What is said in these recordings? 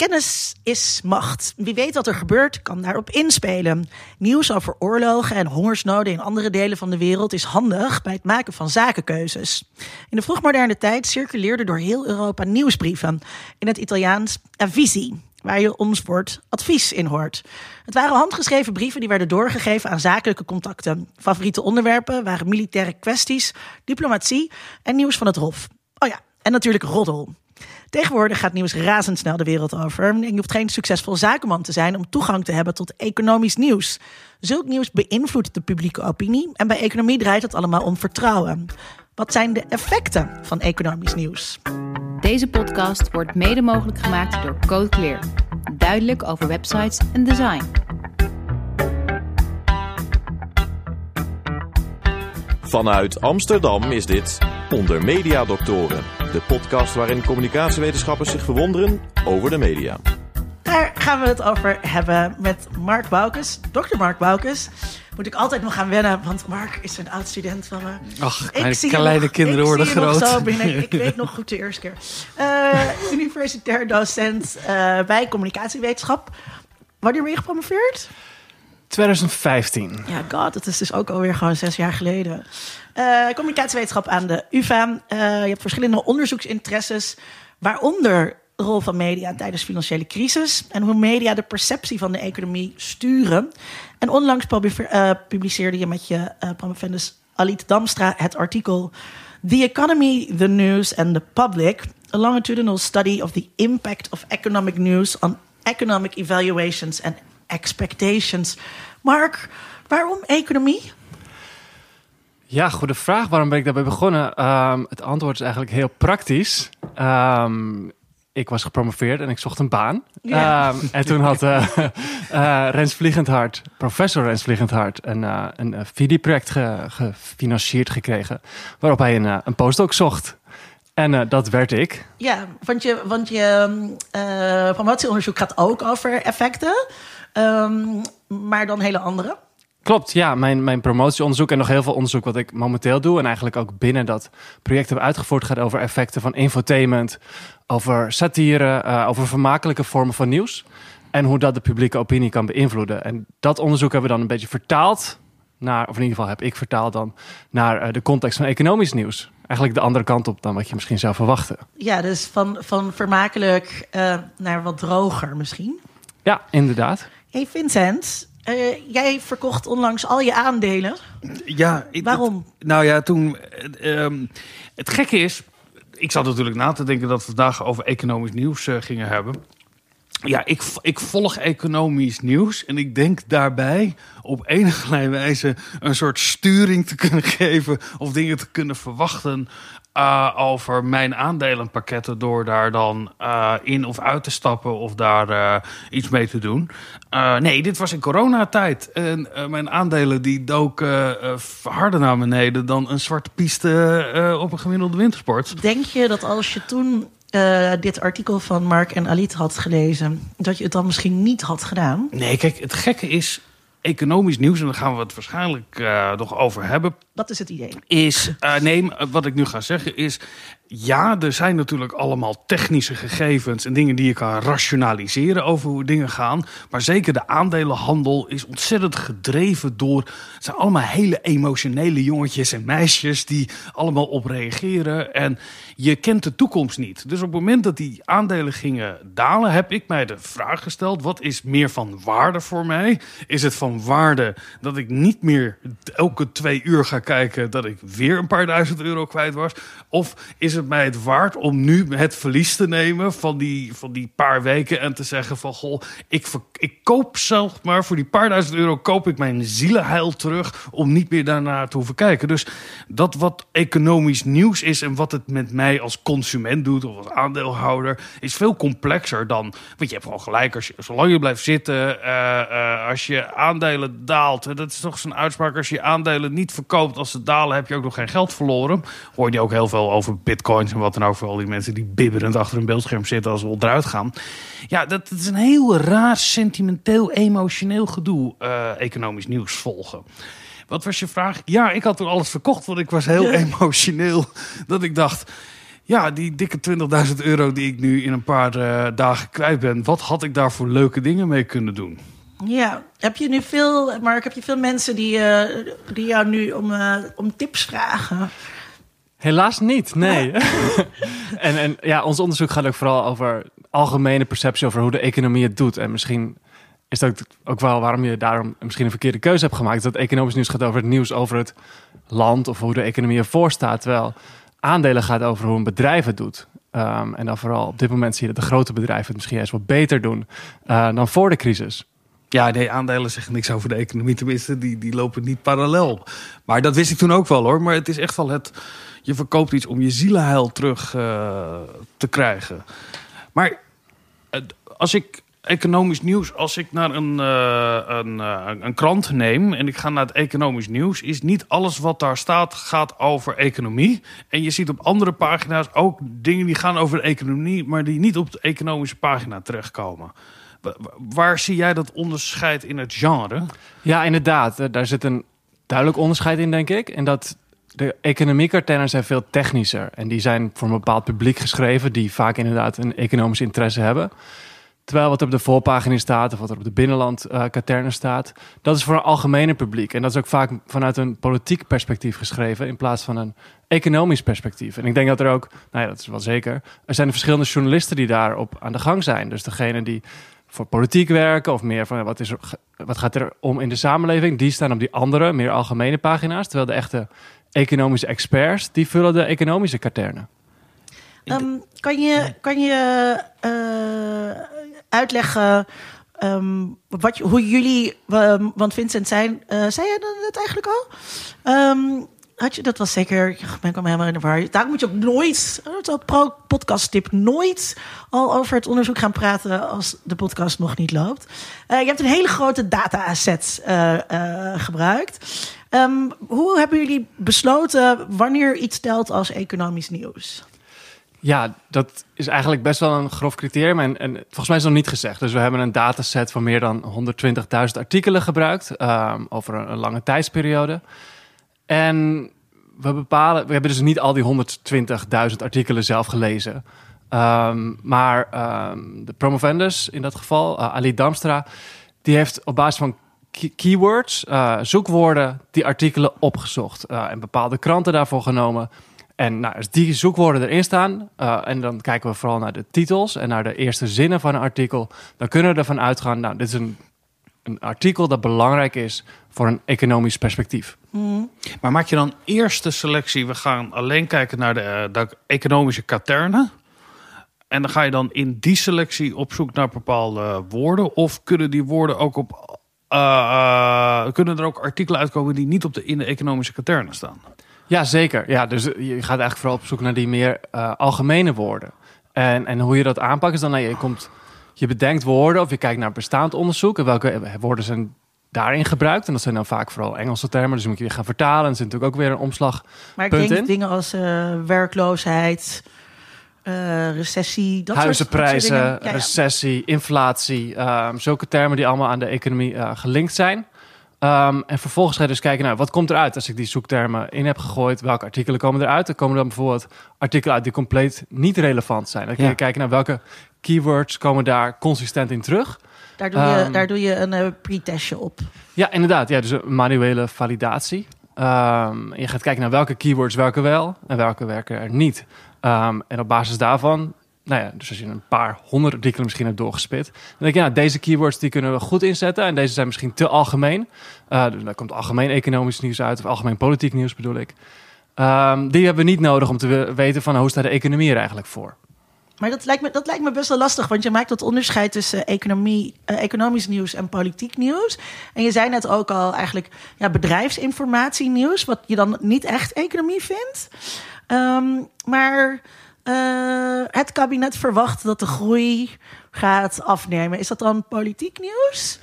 Kennis is macht. Wie weet wat er gebeurt, kan daarop inspelen. Nieuws over oorlogen en hongersnoden in andere delen van de wereld is handig bij het maken van zakenkeuzes. In de vroegmoderne tijd circuleerden door heel Europa nieuwsbrieven in het Italiaans avvisi, waar je ons woord advies in hoort. Het waren handgeschreven brieven die werden doorgegeven aan zakelijke contacten. Favoriete onderwerpen waren militaire kwesties, diplomatie en nieuws van het Hof. Oh ja, en natuurlijk roddel. Tegenwoordig gaat nieuws razendsnel de wereld over. En je hoeft geen succesvol zakenman te zijn om toegang te hebben tot economisch nieuws. Zulk nieuws beïnvloedt de publieke opinie en bij economie draait het allemaal om vertrouwen. Wat zijn de effecten van economisch nieuws? Deze podcast wordt mede mogelijk gemaakt door Code Clear. Duidelijk over websites en design. Vanuit Amsterdam is dit Onder Media Doctoren, de podcast waarin communicatiewetenschappers zich verwonderen over de media. Daar gaan we het over hebben met Mark Boukes, dokter Mark Boukes. Moet ik altijd nog gaan wennen, want Mark is een oud student van me. Ach, mijn kleine nog, kinderen worden ik groot. Zo binnen, ik weet nog goed de eerste keer. Uh, universitair docent uh, bij communicatiewetenschap. Wanneer ben je gepromoveerd? 2015. Ja, god, dat is dus ook alweer gewoon zes jaar geleden. Uh, communicatiewetenschap aan de UvA. Uh, je hebt verschillende onderzoeksinteresses, waaronder de rol van media tijdens financiële crisis en hoe media de perceptie van de economie sturen. En onlangs uh, publiceerde je met je uh, Alit Damstra het artikel The Economy, the News and the Public: A longitudinal study of the impact of economic news on economic evaluations and expectations. Mark, waarom economie? Ja, goede vraag. Waarom ben ik daarbij begonnen? Um, het antwoord is eigenlijk heel praktisch. Um, ik was gepromoveerd en ik zocht een baan. Ja. Um, en toen had uh, uh, Rens Vliegendhart, professor Rens Vliegendhart, een, uh, een VD-project ge, gefinancierd gekregen. Waarop hij een, een postdoc zocht. En dat werd ik. Ja, want je, want je promotieonderzoek gaat ook over effecten. Um, maar dan hele andere. Klopt, ja. Mijn, mijn promotieonderzoek en nog heel veel onderzoek wat ik momenteel doe... en eigenlijk ook binnen dat project heb uitgevoerd... gaat over effecten van infotainment, over satire... Uh, over vermakelijke vormen van nieuws... en hoe dat de publieke opinie kan beïnvloeden. En dat onderzoek hebben we dan een beetje vertaald... naar, of in ieder geval heb ik vertaald dan... naar uh, de context van economisch nieuws. Eigenlijk de andere kant op dan wat je misschien zou verwachten. Ja, dus van, van vermakelijk uh, naar wat droger misschien. Ja, inderdaad. Hey Vincent, uh, jij verkocht onlangs al je aandelen. Ja. Ik, Waarom? Het, nou ja, toen... Um, het gekke is... Ik zat natuurlijk na te denken dat we vandaag over economisch nieuws uh, gingen hebben. Ja, ik, ik volg economisch nieuws en ik denk daarbij op enige wijze een soort sturing te kunnen geven of dingen te kunnen verwachten uh, over mijn aandelenpakketten door daar dan uh, in of uit te stappen of daar uh, iets mee te doen. nee, dit was in coronatijd. En mijn aandelen die doken harder naar beneden dan een zwarte piste op een gemiddelde wintersport. Denk je dat als je toen dit artikel van Mark en Alit had gelezen, dat je het dan misschien niet had gedaan? Nee, kijk, het gekke is economisch nieuws, en daar gaan we het waarschijnlijk uh, nog over hebben. Wat is het idee? Is, uh, nee, wat ik nu ga zeggen is, ja, er zijn natuurlijk allemaal technische gegevens en dingen die je kan rationaliseren over hoe dingen gaan. Maar zeker de aandelenhandel is ontzettend gedreven door. Het zijn allemaal hele emotionele jongetjes en meisjes die allemaal op reageren. En je kent de toekomst niet. Dus op het moment dat die aandelen gingen dalen, heb ik mij de vraag gesteld: wat is meer van waarde voor mij? Is het van waarde dat ik niet meer elke twee uur ga kijken dat ik weer een paar duizend euro kwijt was? Of is het mij het waard om nu het verlies te nemen van die, van die paar weken en te zeggen van goh, ik, ik koop zelf maar voor die paar duizend euro koop ik mijn zielenheil terug om niet meer daarnaar te hoeven kijken. Dus dat wat economisch nieuws is en wat het met mij als consument doet of als aandeelhouder is veel complexer dan, want je hebt gewoon gelijk als je, zolang je blijft zitten, uh, uh, als je aandelen daalt, dat is toch zo'n uitspraak, als je aandelen niet verkoopt als ze dalen heb je ook nog geen geld verloren. Hoor je ook heel veel over bitcoin bitcoins en wat dan ook voor al die mensen die bibberend achter een beeldscherm zitten als we eruit gaan. Ja, dat, dat is een heel raar, sentimenteel, emotioneel gedoe, uh, economisch nieuws volgen. Wat was je vraag? Ja, ik had toen alles verkocht, want ik was heel emotioneel. Dat ik dacht, Ja, die dikke 20.000 euro die ik nu in een paar eh, dagen kwijt ben. Wat had ik daar voor leuke dingen mee kunnen doen? Ja, heb je nu veel, Mark, heb je veel mensen die, eh, die jou nu om, eh, om tips vragen? Helaas niet, nee. en, en ja, ons onderzoek gaat ook vooral over algemene perceptie over hoe de economie het doet. En misschien is dat ook wel waarom je daarom misschien een verkeerde keuze hebt gemaakt. Dat economisch nieuws gaat over het nieuws over het land of hoe de economie ervoor staat. Terwijl aandelen gaat over hoe een bedrijf het doet. Ehm, en dan vooral op dit moment zie je dat de grote bedrijven het misschien juist wat beter doen uh, dan voor de crisis. Ja, nee, aandelen zeggen niks over de economie. Tenminste, die, die lopen niet parallel. Maar dat wist ik toen ook wel hoor. Maar het is echt wel het. Je verkoopt iets om je zielenheil terug uh, te krijgen. Maar als ik economisch nieuws, als ik naar een, uh, een, een krant neem en ik ga naar het economisch nieuws, is niet alles wat daar staat gaat over economie. En je ziet op andere pagina's ook dingen die gaan over de economie, maar die niet op de economische pagina terechtkomen. Waar zie jij dat onderscheid in het genre? Ja, inderdaad. Daar zit een duidelijk onderscheid in, denk ik. En dat de economiekartennen zijn veel technischer. En die zijn voor een bepaald publiek geschreven, die vaak inderdaad een economisch interesse hebben. Terwijl wat op de voorpagina staat, of wat er op de binnenland uh, staat, dat is voor een algemene publiek. En dat is ook vaak vanuit een politiek perspectief geschreven, in plaats van een economisch perspectief. En ik denk dat er ook, nou ja, dat is wel zeker, er zijn verschillende journalisten die daarop aan de gang zijn. Dus degene die voor politiek werken of meer van wat, is wat gaat er om in de samenleving, die staan op die andere, meer algemene pagina's. Terwijl de echte economische experts, die vullen de economische katernen. Um, kan je, kan je uh, uitleggen um, wat, hoe jullie, um, want Vincent zijn, uh, zei je dat eigenlijk al? had je, dat was zeker, ik ben ik helemaal in de war. Daar moet je ook nooit, dat is pro podcast tip, nooit al over het onderzoek gaan praten als de podcast nog niet loopt. Uh, je hebt een hele grote data asset uh, uh, gebruikt. Um, hoe hebben jullie besloten wanneer iets telt als economisch nieuws? Ja, dat is eigenlijk best wel een grof criterium. En, en volgens mij is het nog niet gezegd. Dus we hebben een dataset van meer dan 120.000 artikelen gebruikt um, over een, lange tijdsperiode. En we bepalen, we hebben dus niet al die 120.000 artikelen zelf gelezen. Um, maar de promovendus in dat geval, uh, Ali Damstra, die heeft op basis van keywords, uh, zoekwoorden, die artikelen opgezocht. Uh, en bepaalde kranten daarvoor genomen. En nou, als die zoekwoorden erin staan, uh, en dan kijken we vooral naar de titels en naar de eerste zinnen van een artikel, dan kunnen we ervan uitgaan, nou, dit is een, een artikel dat belangrijk is voor een economisch perspectief. Mm. Maar maak je dan eerst de selectie, we gaan alleen kijken naar de, de economische katernen? En dan ga je dan in die selectie op zoek naar bepaalde woorden? Of kunnen die woorden ook op. Uh, uh, kunnen er ook artikelen uitkomen die niet op de, in de economische katernen staan? Ja, zeker. Ja, dus je gaat eigenlijk vooral op zoek naar die meer uh, algemene woorden. En, en hoe je dat aanpakt is dan, nou, je, komt, je bedenkt woorden of je kijkt naar bestaand onderzoek. En welke woorden zijn daarin gebruikt. En dat zijn dan vaak vooral Engelse termen. Dus moet je weer gaan vertalen. En er zit natuurlijk ook weer een omslag. Maar ik denk in. dingen als uh, werkloosheid, uh, recessie, dat Huizenprijzen, soort, dat soort ja, ja. recessie, inflatie. Um, zulke termen die allemaal aan de economie uh, gelinkt zijn. Um, en vervolgens ga je dus kijken, nou, wat komt eruit als ik die zoektermen in heb gegooid? Welke artikelen komen eruit? Er komen dan bijvoorbeeld artikelen uit die compleet niet relevant zijn. Dan kun je ja. kijken naar welke keywords komen daar consistent in terug. Daar doe je, um, daar doe je een uh, pre-testje op. Ja, inderdaad. Ja, dus een manuele validatie. Um, je gaat kijken naar welke keywords werken wel en welke werken er niet. Um, en op basis daarvan, nou ja, dus als je een paar honderd artikelen misschien hebt doorgespit, dan denk je, nou, deze keywords die kunnen we goed inzetten en deze zijn misschien te algemeen. Uh, dus daar komt algemeen economisch nieuws uit of algemeen politiek nieuws bedoel ik. Um, die hebben we niet nodig om te weten van hoe staat de economie er eigenlijk voor. Maar dat lijkt, me, dat lijkt me best wel lastig, want je maakt dat onderscheid tussen economie, uh, economisch nieuws en politiek nieuws. En je zei net ook al eigenlijk ja, bedrijfsinformatie nieuws, wat je dan niet echt economie vindt. Um, maar uh, het kabinet verwacht dat de groei gaat afnemen. Is dat dan politiek nieuws?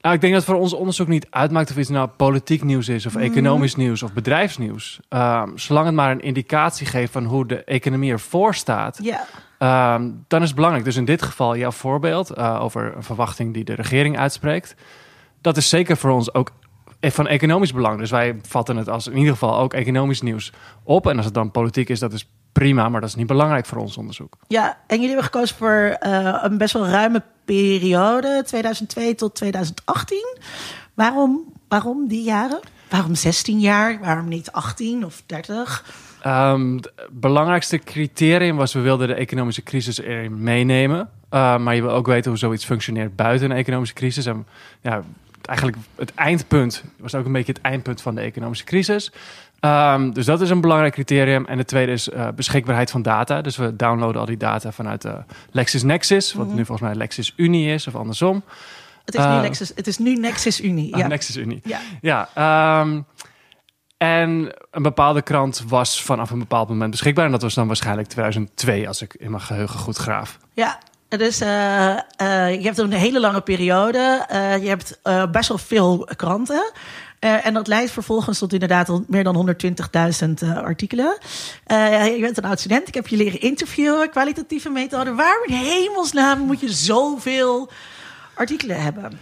Nou, ik denk dat voor ons onderzoek niet uitmaakt of iets nou politiek nieuws is, of mm. economisch nieuws of bedrijfsnieuws. Um, zolang het maar een indicatie geeft van hoe de economie ervoor staat, yeah. um, dan is het belangrijk. Dus in dit geval jouw voorbeeld uh, over een verwachting die de regering uitspreekt. Dat is zeker voor ons ook van economisch belang. Dus wij vatten het als in ieder geval ook economisch nieuws op. En als het dan politiek is, dat is prima, maar dat is niet belangrijk voor ons onderzoek. Ja, en jullie hebben gekozen voor uh, een best wel ruime periode, 2002 tot 2018. Waarom, waarom die jaren? Waarom 16 jaar? Waarom niet 18 of 30? Um, het belangrijkste criterium was, we wilden de economische crisis erin meenemen. Uh, maar je wil ook weten hoe zoiets functioneert buiten een economische crisis. En ja, eigenlijk het eindpunt was ook een beetje het eindpunt van de economische crisis. Um, dus dat is een belangrijk criterium. En het tweede is uh, beschikbaarheid van data. Dus we downloaden al die data vanuit uh, LexisNexis, wat mm -hmm. nu volgens mij LexisUni is, of andersom. Het is, nu, Lexis, het is nu NexisUni. Ja. Ah, NexisUni. Ja. ja um, en een bepaalde krant was vanaf een bepaald moment beschikbaar. En dat was dan waarschijnlijk 2002, als ik in mijn geheugen goed graaf. Ja, dus uh, uh, je hebt een hele lange periode. Uh, je hebt best wel veel kranten. en dat leidt vervolgens tot inderdaad meer dan 120.000 artikelen. je bent een oud student. Ik heb je leren interviewen, kwalitatieve methode. Waarom in hemelsnaam moet je zoveel artikelen hebben?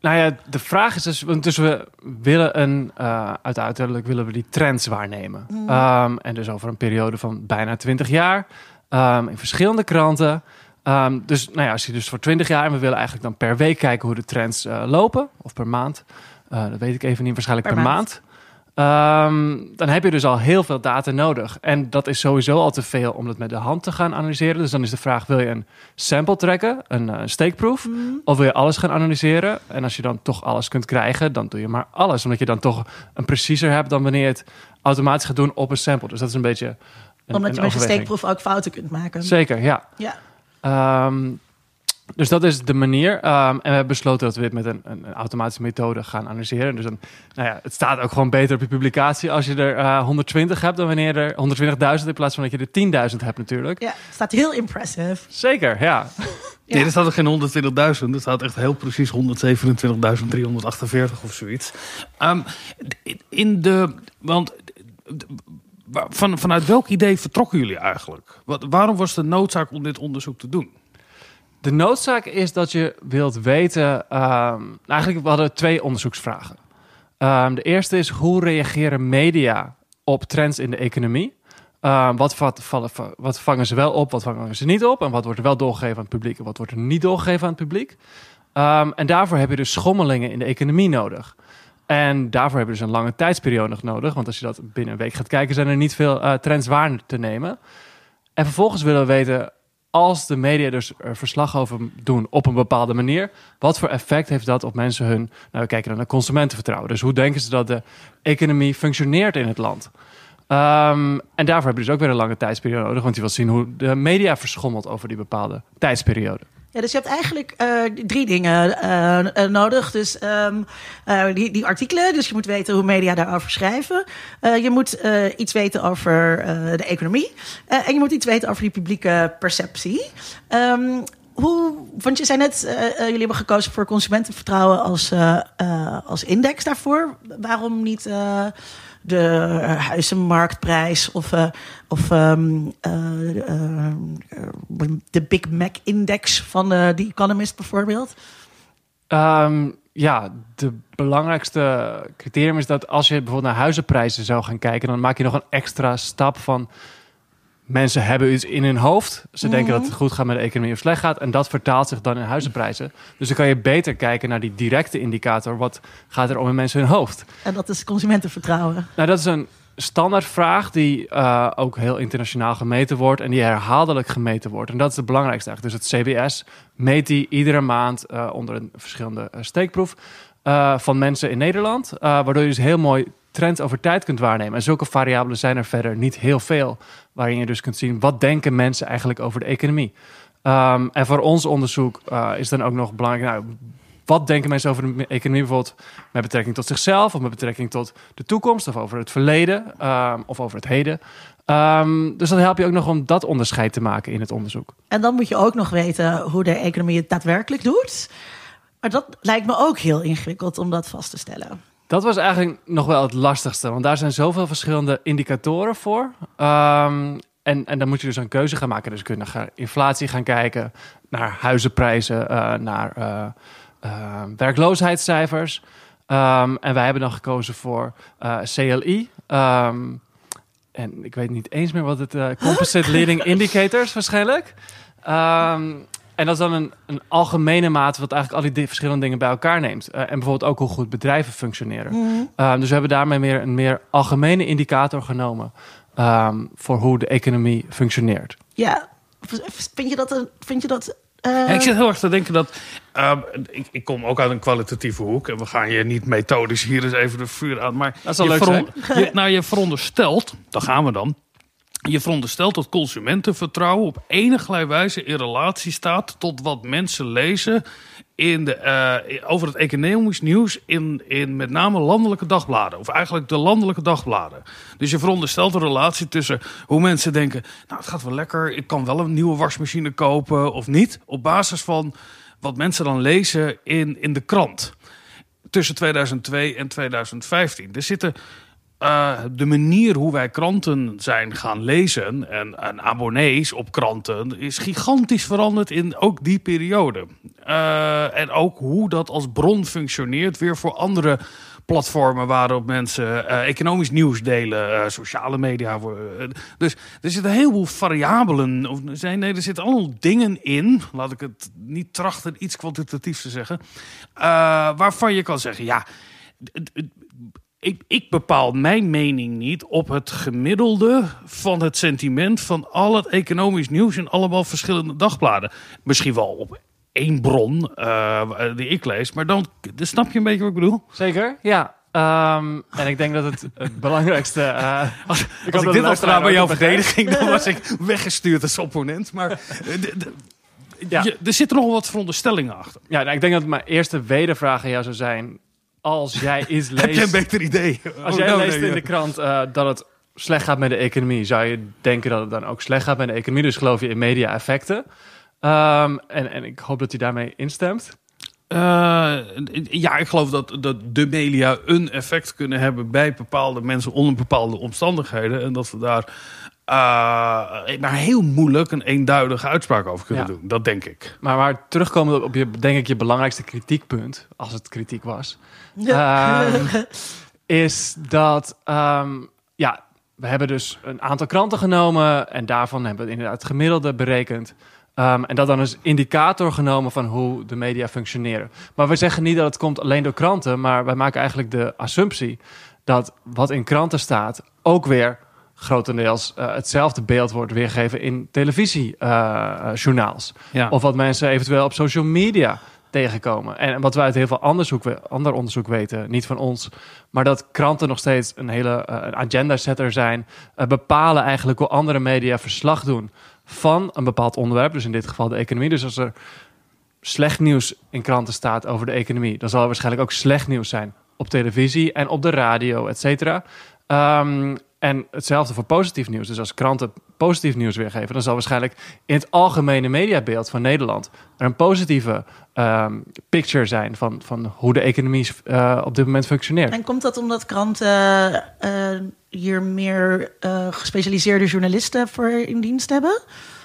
Nou ja, de vraag is dus, dus we willen een, uh, uiteindelijk willen we die trends waarnemen. Mm. Um, en dus over een periode van bijna 20 jaar, um, in verschillende kranten. Um, dus nou ja, als je dus voor 20 jaar, en we willen eigenlijk dan per week kijken hoe de trends uh, lopen, of per maand. Uh, dat weet ik even niet, waarschijnlijk per, per maand. maand. Um, dan heb je dus al heel veel data nodig. En dat is sowieso al te veel om dat met de hand te gaan analyseren. Dus dan is de vraag: wil je een sample trekken, een uh, steekproef, mm. of wil je alles gaan analyseren? En als je dan toch alles kunt krijgen, dan doe je maar alles. Omdat je dan toch een preciezer hebt dan wanneer je het automatisch gaat doen op een sample. Dus dat is een beetje. Een, Omdat je met je steekproef ook fouten kunt maken. Zeker, ja. ja. Um, dus dat is de manier. Um, en we hebben besloten dat we dit met een, een, automatische methode gaan analyseren. Dus dan, nou ja, het staat ook gewoon beter op je publicatie als je er uh, 120 hebt dan wanneer er 120.000 in plaats van dat je er 10.000 hebt natuurlijk. Ja, staat heel impressive. Zeker, ja. ja. Nee, er staat er geen 120.000. Er staat echt heel precies 127.348 of zoiets. Um, in de, want van, vanuit welk idee vertrokken jullie eigenlijk? Wat, waarom was de noodzaak om dit onderzoek te doen? De noodzaak is dat je wilt weten. Um, eigenlijk, we twee onderzoeksvragen. Um, de eerste is hoe reageren media op trends in de economie? Wat, wat, wat, vangen ze wel op, wat vangen ze niet op? En wat wordt er wel doorgegeven aan het publiek en wat wordt er niet doorgegeven aan het publiek? en daarvoor heb je dus schommelingen in de economie nodig. En daarvoor heb je dus een lange tijdsperiode nodig. Want als je dat binnen een week gaat kijken, zijn er niet veel uh, trends waar te nemen. En vervolgens willen we weten als de media dus er verslag over doen op een bepaalde manier, wat voor effect heeft dat op mensen hun, nou we kijken dan naar consumentenvertrouwen. Dus hoe denken ze dat de economie functioneert in het land? Um, en daarvoor heb je dus ook weer een lange tijdsperiode nodig, want je wilt zien hoe de media verschommelt over die bepaalde tijdsperiode. Ja, dus je hebt eigenlijk uh, drie dingen uh, nodig. Dus um, die, die, artikelen, dus je moet weten hoe media daarover schrijven. je moet iets weten over de economie. en je moet iets weten over die publieke perceptie. Um, hoe, want je zei net, jullie hebben gekozen voor consumentenvertrouwen als, als index daarvoor. Waarom niet de huizenmarktprijs of, uh, of uh, uh, de Big Mac Index van The Economist bijvoorbeeld? Um, ja, de belangrijkste criterium is dat als je bijvoorbeeld naar huizenprijzen zou gaan kijken, dan maak je nog een extra stap van mensen hebben iets in hun hoofd. Ze denken dat het goed gaat met de economie of slecht gaat. En dat vertaalt zich dan in huizenprijzen. Dus dan kan je beter kijken naar die directe indicator. Wat gaat er om in mensen hun hoofd? En dat is consumentenvertrouwen. Nou, dat is een standaardvraag die uh, ook heel internationaal gemeten wordt. En die herhaaldelijk gemeten wordt. En dat is het belangrijkste eigenlijk. Dus het CBS meet die iedere maand uh, onder een verschillende uh, steekproef. van mensen in Nederland. waardoor je dus heel mooi trends over tijd kunt waarnemen. En zulke variabelen zijn er verder niet heel veel. Waarin je dus kunt zien wat denken mensen eigenlijk over de economie. Um, en voor ons onderzoek uh, is dan ook nog belangrijk. Nou, wat denken mensen over de economie bijvoorbeeld met betrekking tot zichzelf of met betrekking tot de toekomst of over het verleden um, of over het heden. Um, dus dat helpt je ook nog om dat onderscheid te maken in het onderzoek. En dan moet je ook nog weten hoe de economie het daadwerkelijk doet. Maar dat lijkt me ook heel ingewikkeld om dat vast te stellen. Dat was eigenlijk nog wel het lastigste, want daar zijn zoveel verschillende indicatoren voor. Um, en, en dan moet je dus een keuze gaan maken. Dus je kunt naar inflatie gaan kijken, naar huizenprijzen, uh, naar uh, uh, werkloosheidscijfers. Um, en wij hebben dan gekozen voor CLI. Um, en ik weet niet eens meer wat het... eh composite leading indicators waarschijnlijk. Ehm, en dat is dan een, een algemene maat... wat eigenlijk al die di- verschillende dingen bij elkaar neemt. Eh, en bijvoorbeeld ook hoe goed bedrijven functioneren. Ehm, dus we hebben daarmee meer een meer algemene indicator genomen... ehm, voor hoe de economie functioneert. Ja, vind je dat... Een, vind je dat eh, Ja, ik zit heel erg te denken dat. ehm, ik, ik kom ook uit een kwalitatieve hoek. En we gaan je niet methodisch hier eens even de vuur aan. Maar Dat zal je, leuk veron- je, nou, je veronderstelt, daar gaan we dan. Je veronderstelt dat consumentenvertrouwen op enige wijze in relatie staat tot wat mensen lezen in de, eh, over het economisch nieuws in, in met name landelijke dagbladen. Of eigenlijk de landelijke dagbladen. Dus je veronderstelt een relatie tussen hoe mensen denken... nou, het gaat wel lekker, ik kan wel een nieuwe wasmachine kopen of niet. Op basis van wat mensen dan lezen in, in de krant. Tussen 2002 en 2015. Er zitten... eh, de manier hoe wij kranten zijn gaan lezen en, en abonnees op kranten is gigantisch veranderd in ook die periode. Eh, en ook hoe dat als bron functioneert weer voor andere platformen waarop mensen eh, economisch nieuws delen, sociale media. dus er zitten een heleboel variabelen, of zijn, nee, er zitten allemaal dingen in, laat ik het niet trachten iets kwantitatiefs te zeggen, waarvan je kan zeggen, ja, ik, ik bepaal mijn mening niet op het gemiddelde van het sentiment van al het economisch nieuws in allemaal verschillende dagbladen. Misschien wel op één bron eh, die ik lees, maar dan, dan snap je een beetje wat ik bedoel. Zeker, ja. Ehm, en ik denk dat het, het belangrijkste... eh, Als, als ik de dit afdra bij jouw verdediging, dan was ik weggestuurd als opponent. Maar eh, Ja. je- er zitten nog wat veronderstellingen achter. ja, nou, ik denk dat mijn eerste wedervraag aan jou zou zijn... Als jij iets Heb je een leest, beter idee? als Oh, jij leest nee, in de krant eh, dat het slecht gaat met de economie... zou je denken dat het dan ook slecht gaat met de economie. Dus geloof je in media-effecten. Ehm, en, en ik hoop dat je daarmee instemt. Eh, ja, ik geloof dat, dat de media een effect kunnen hebben bij bepaalde mensen onder bepaalde omstandigheden. En dat we daar eh, maar heel moeilijk een eenduidige uitspraak over kunnen Ja. doen. Dat denk ik. Maar, maar terugkomend op je, denk ik, je belangrijkste kritiekpunt... als het kritiek was... Ehm, is dat ehm, ja, we hebben dus een aantal kranten genomen en daarvan hebben we inderdaad het gemiddelde berekend. Ehm, en dat dan als indicator genomen van hoe de media functioneren. Maar we zeggen niet dat het komt alleen door kranten, maar wij maken eigenlijk de assumptie dat wat in kranten staat ook weer grotendeels eh, hetzelfde beeld wordt weergegeven in televisiejournaals. Ja. Of wat mensen eventueel op social media tegenkomen. En wat wij uit heel veel onderzoek, we- ander onderzoek weten, niet van ons, maar dat kranten nog steeds een hele eh, agenda-setter zijn, eh, bepalen eigenlijk hoe andere media verslag doen van een bepaald onderwerp, dus in dit geval de economie. Dus als er slecht nieuws in kranten staat over de economie, dan zal er waarschijnlijk ook slecht nieuws zijn op televisie en op de radio, et cetera. Ehm, en hetzelfde voor positief nieuws. Dus als kranten positief nieuws weergeven, dan zal waarschijnlijk in het algemene mediabeeld van Nederland er een positieve ehm, picture zijn van, van hoe de economie eh, op dit moment functioneert. En komt dat omdat kranten eh, hier meer eh, gespecialiseerde journalisten voor in dienst hebben?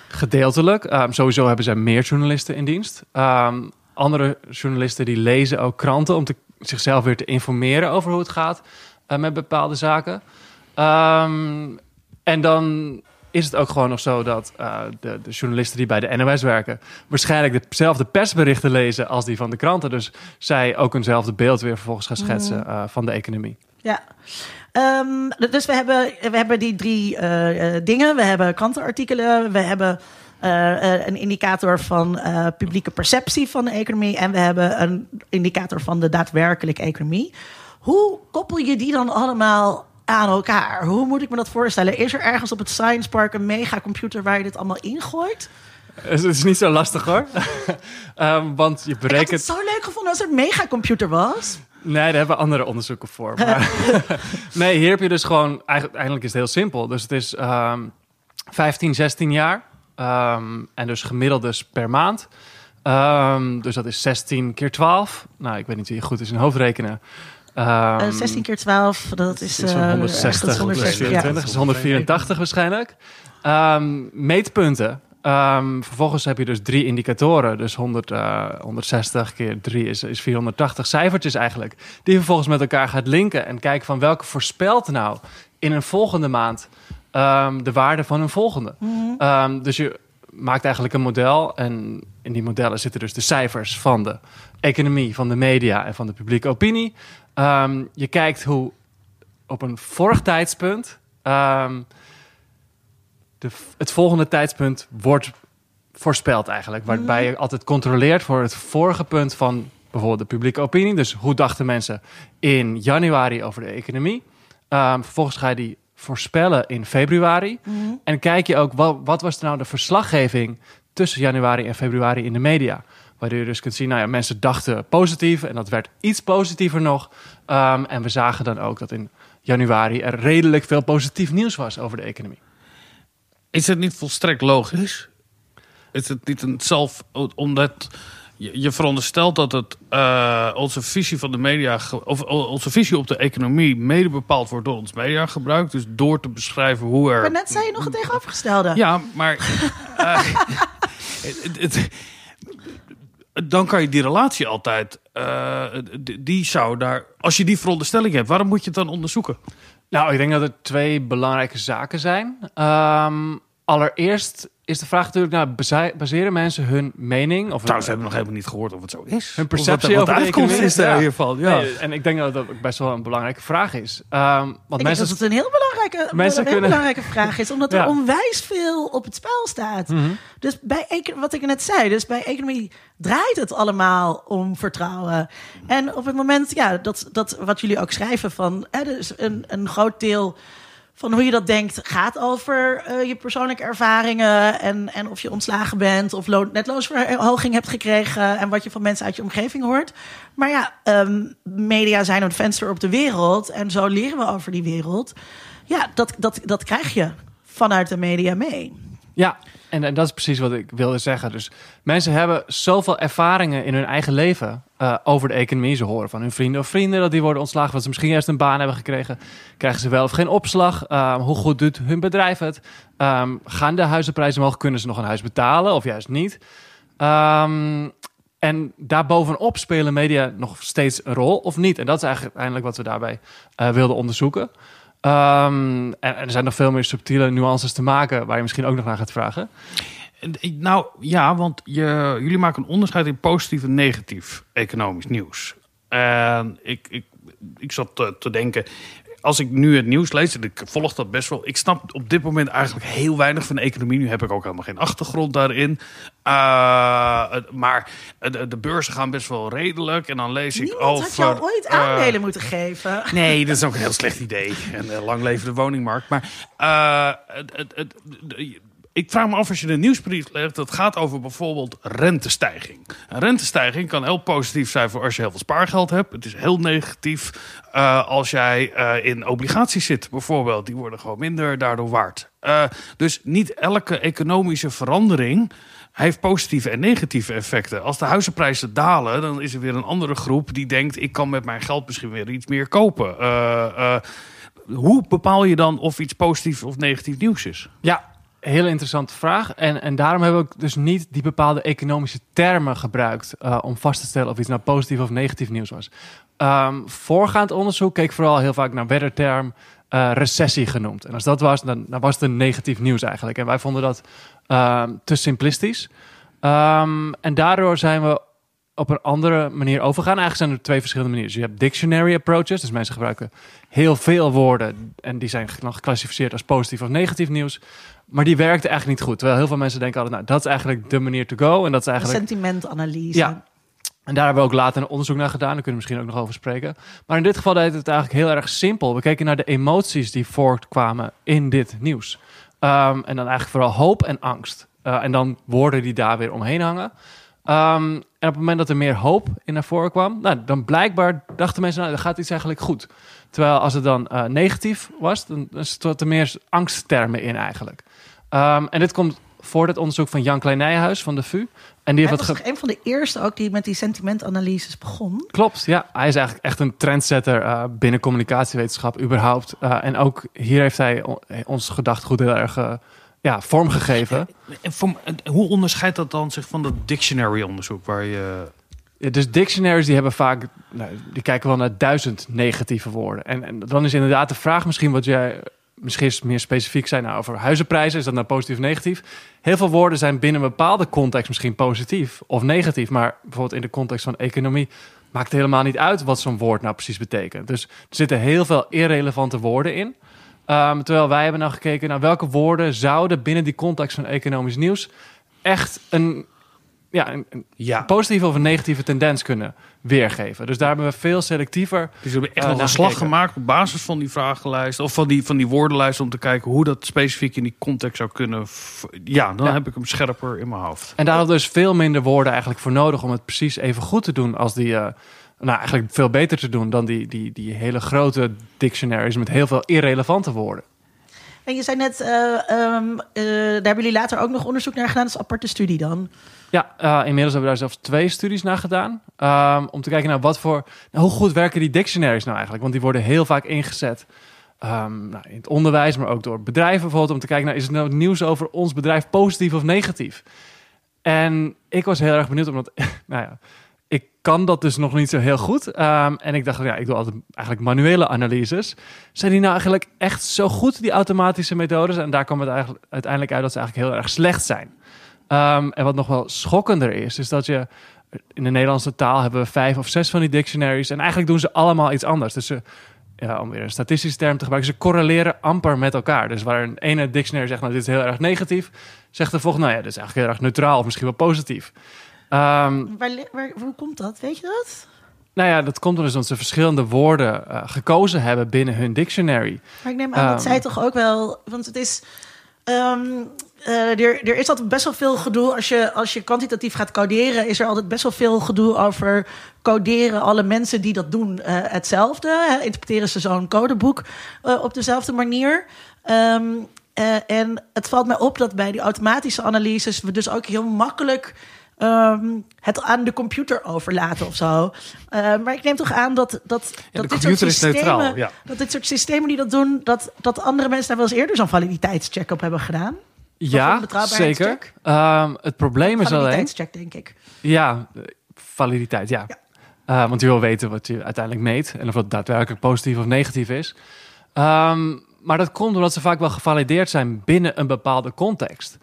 Gedeeltelijk. Ehm, sowieso hebben zij meer journalisten in dienst. Ehm, andere journalisten die lezen ook kranten om te, zichzelf weer te informeren over hoe het gaat met bepaalde zaken. Ehm, en dan is het ook gewoon nog zo dat eh, de, de journalisten die bij de NOS werken... waarschijnlijk dezelfde persberichten lezen als die van de kranten. Dus zij ook eenzelfde beeld weer vervolgens gaan schetsen eh, van de economie. Ja. Ehm, dus we hebben, we hebben die drie eh, dingen. We hebben krantenartikelen, we hebben een indicator van publieke perceptie van de economie en we hebben een indicator van de daadwerkelijke economie. Hoe koppel je die dan allemaal aan elkaar? Hoe moet ik me dat voorstellen? Is er ergens op het Science Park een megacomputer waar je dit allemaal ingooit? Het is niet zo lastig hoor. Ehm, want je Ik had berekent... het zo leuk gevonden als er een megacomputer was. Nee, daar hebben we andere onderzoeken voor. Maar nee, hier heb je dus gewoon... Eigenlijk, is het heel simpel. Dus het is ehm 15, 16 jaar. Ehm, en dus gemiddeld dus per maand. Ehm, dus dat is 16 keer 12. Nou, ik weet niet wie goed is in hoofdrekenen. Ehm, Eh 16 keer 12, dat is, is zo'n eh, 160, dat is 160 ja. 124, dat is 184 waarschijnlijk. Ehm, meetpunten. Ehm, vervolgens heb je dus drie indicatoren. Dus 100, eh, 160 keer 3 is, is 480 cijfertjes eigenlijk. Die je vervolgens met elkaar gaat linken. En kijken van welke voorspelt nou in een volgende maand ehm, de waarde van hun volgende. Ehm, dus je maakt eigenlijk een model en in die modellen zitten dus de cijfers van de economie, van de media en van de publieke opinie. Ehm, je kijkt hoe op een vorig tijdspunt ehm, de, het volgende tijdspunt wordt voorspeld eigenlijk. Waarbij je altijd controleert voor het vorige punt van bijvoorbeeld de publieke opinie. Dus hoe dachten mensen in januari over de economie? Ehm, vervolgens ga je die voorspellen in februari. En kijk je ook, wat, wat was nou de verslaggeving tussen januari en februari in de media? Waardoor je dus kunt zien, nou ja, mensen dachten positief en dat werd iets positiever nog. Ehm, en we zagen dan ook dat in januari er redelijk veel positief nieuws was over de economie. Is het niet volstrekt logisch? Is het niet een zelf... Omdat je, je veronderstelt dat het, eh, onze visie van de media... of onze visie op de economie mede bepaald wordt door ons mediagebruik. Dus door te beschrijven hoe er... Maar net zei je nog het tegenovergestelde. Ja, maar... eh, het- het- dan kan je die relatie altijd... eh, die- zou daar... Als je die veronderstelling hebt, waarom moet je het dan onderzoeken? Nou, ik denk dat er twee belangrijke zaken zijn. Ehm, allereerst is de vraag natuurlijk, nou, baze- baseren mensen hun mening of Trouwens, we hebben nog helemaal niet gehoord of het zo is. hun Of perceptie wat, wat over de uitkomst is daar Ja. hiervan. Ja. Nee, en ik denk dat dat ook best wel een belangrijke vraag is. Ehm, want Ik denk mensen dat het een heel belangrijke, Mensen een heel kunnen- belangrijke vraag is, omdat er Ja. onwijs veel op het spel staat. Mhm. Dus bij wat ik net zei, dus bij economie draait het allemaal om vertrouwen. En op het moment, ja, dat, dat wat jullie ook schrijven van, hè, dus een, een groot deel van hoe je dat denkt gaat over eh, je persoonlijke ervaringen en, en of je ontslagen bent of loon, netloonsverhoging hebt gekregen en wat je van mensen uit je omgeving hoort. Maar ja, ehm, media zijn een venster op de wereld en zo leren we over die wereld. Ja, dat, dat, dat krijg je vanuit de media mee. Ja, en, dat is precies wat ik wilde zeggen. Dus mensen hebben zoveel ervaringen in hun eigen leven eh, over de economie. Ze horen van hun vrienden of vrienden dat die worden ontslagen, wat ze misschien eerst een baan hebben gekregen. Krijgen ze wel of geen opslag? Ehm, hoe goed doet hun bedrijf het? Ehm, gaan de huizenprijzen omhoog? Kunnen ze nog een huis betalen of juist niet? Ehm, en daarbovenop spelen media nog steeds een rol of niet? En dat is eigenlijk uiteindelijk wat we daarbij eh, wilden onderzoeken. Ehm, en, er zijn nog veel meer subtiele nuances te maken waar je misschien ook nog naar gaat vragen. Nou ja, want je, jullie maken een onderscheid in positief en negatief economisch nieuws. En ik, ik, ik zat te denken, als ik nu het nieuws lees, en ik volg dat best wel. Ik snap op dit moment eigenlijk heel weinig van de economie. Nu heb ik ook helemaal geen achtergrond daarin. Eh, maar de, de beurzen gaan best wel redelijk. En dan lees ik Niemand over. had jou ooit eh, aandelen moeten geven. Nee, dat is ook een heel slecht idee. En uh, lang leven de woningmarkt. Maar het, het, ik vraag me af als je de nieuwsbrief legt. Dat gaat over bijvoorbeeld rentestijging. Een rentestijging kan heel positief zijn voor als je heel veel spaargeld hebt. Het is heel negatief uh, als jij uh, in obligaties zit, bijvoorbeeld. Die worden gewoon minder daardoor waard. Uh, dus niet elke economische verandering heeft positieve en negatieve effecten. Als de huizenprijzen dalen, dan is er weer een andere groep die denkt: ik kan met mijn geld misschien weer iets meer kopen. Hoe bepaal je dan of iets positief of negatief nieuws is? Ja, hele interessante vraag. En, en daarom hebben we dus niet die bepaalde economische termen gebruikt uh, om vast te stellen of iets nou positief of negatief nieuws was. Um, voorgaand onderzoek keek vooral heel vaak naar werd term uh, recessie genoemd. En als dat was, dan, dan was het een negatief nieuws eigenlijk. En wij vonden dat um, te simplistisch. Um, en daardoor zijn we op een andere manier overgaan. Eigenlijk zijn er twee verschillende manieren. Dus je hebt dictionary approaches. Dus mensen gebruiken heel veel woorden. En die zijn dan geclassificeerd als positief of negatief nieuws. Maar die werkte eigenlijk niet goed. Terwijl heel veel mensen denken altijd, nou, dat is eigenlijk de manier to go. En dat is eigenlijk... Sentimentanalyse. Ja. En daar hebben we ook later een onderzoek naar gedaan. Daar kunnen we misschien ook nog over spreken. Maar in dit geval deed het eigenlijk heel erg simpel. We keken naar de emoties die voortkwamen in dit nieuws. Um, en dan eigenlijk vooral hoop en angst. Uh, en dan woorden die daar weer omheen hangen. Um, en op het moment dat er meer hoop in naar voren kwam, nou, dan blijkbaar dachten mensen, nou, dan gaat iets eigenlijk goed. Terwijl als het dan uh, negatief was, dan er meer angsttermen in eigenlijk. Um, en dit komt voor het onderzoek van Jan Kleinijhuis van de VU. En die hij heeft was een van de eerste ook die met die sentimentanalyses begon. Klopt, ja. Hij is eigenlijk echt een trendsetter uh, binnen communicatiewetenschap überhaupt. Uh, en ook hier heeft hij ons gedachtegoed heel erg uh, ja, vormgegeven. En voor, hoe onderscheidt dat dan zich van dat dictionary-onderzoek waar je... Ja, dus dictionaries die hebben vaak, nou, die kijken wel naar duizend negatieve woorden. En, en dan is inderdaad de vraag misschien wat jij misschien meer specifiek zijn nou, over huizenprijzen. Is dat nou positief of negatief? Heel veel woorden zijn binnen een bepaalde context misschien positief of negatief. Maar bijvoorbeeld in de context van economie maakt het helemaal niet uit wat zo'n woord nou precies betekent. Dus er zitten heel veel irrelevante woorden in. Um, terwijl wij hebben nou gekeken naar welke woorden zouden binnen die context van economisch nieuws echt een, ja, een, een Ja. positieve of een negatieve tendens kunnen weergeven. Dus daar hebben we veel selectiever. Dus we hebben echt Eh, nog een slag gekeken. gemaakt op basis van die vragenlijst of van die, van die woordenlijst om te kijken hoe dat specifiek in die context zou kunnen. Ja, dan Ja. heb ik hem scherper in mijn hoofd. En daar hadden we dus veel minder woorden eigenlijk voor nodig om het precies even goed te doen als die. eh, nou, eigenlijk veel beter te doen dan die, die, die hele grote dictionaries met heel veel irrelevante woorden. En je zei net, eh, ehm, eh, daar hebben jullie later ook nog onderzoek naar gedaan. Dat is een aparte studie dan. Ja, eh, inmiddels hebben we daar zelfs twee studies naar gedaan. ehm, om te kijken naar wat voor. Nou, hoe goed werken die dictionaries nou eigenlijk? Want die worden heel vaak ingezet. ehm, nou, in het onderwijs, maar ook door bedrijven bijvoorbeeld. Om te kijken naar is het nou nieuws over ons bedrijf positief of negatief? En ik was heel erg benieuwd, omdat, nou ja, ik kan dat dus nog niet zo heel goed. Ehm, en ik dacht, ja, ik doe altijd eigenlijk manuele analyses. Zijn die nou eigenlijk echt zo goed, die automatische methodes? En daar kwam het eigenlijk uiteindelijk uit dat ze eigenlijk heel erg slecht zijn. Ehm, en wat nog wel schokkender is, is dat je in de Nederlandse taal hebben we vijf of zes van die dictionaries. En eigenlijk doen ze allemaal iets anders. Dus ja, om weer een statistische term te gebruiken, ze correleren amper met elkaar. Dus waar een ene dictionary zegt, nou, dit is heel erg negatief, zegt de volgende, nou ja, dit is eigenlijk heel erg neutraal of misschien wel positief. Ehm, Waar, hoe komt dat? Weet je dat? nou ja, dat komt dus omdat ze verschillende woorden eh, gekozen hebben binnen hun dictionary. Maar ik neem aan dat Ehm. zij toch ook wel... Want het is... ehm, eh, er, er is altijd best wel veel gedoe. Als je, als je kwantitatief gaat coderen... is er altijd best wel veel gedoe over... coderen alle mensen die dat doen eh, hetzelfde. Hè? Interpreteren ze zo'n codeboek op dezelfde manier... En het valt mij op dat bij die automatische analyses... we dus ook heel makkelijk... ehm, het aan de computer overlaten of zo. Eh, maar ik neem toch aan dat, dat, dat dit soort systemen, neutraal, ja. dat dit soort systemen die dat doen, dat, dat andere mensen daar wel eens eerder zo'n validiteitscheck op hebben gedaan. Ja, zeker. Ehm, het probleem is alleen... Validiteitscheck, denk ik. Ja, validiteit, ja. Ja. Want je wil weten wat je uiteindelijk meet en of het daadwerkelijk positief of negatief is. Ehm, maar dat komt omdat ze vaak wel gevalideerd zijn binnen een bepaalde context.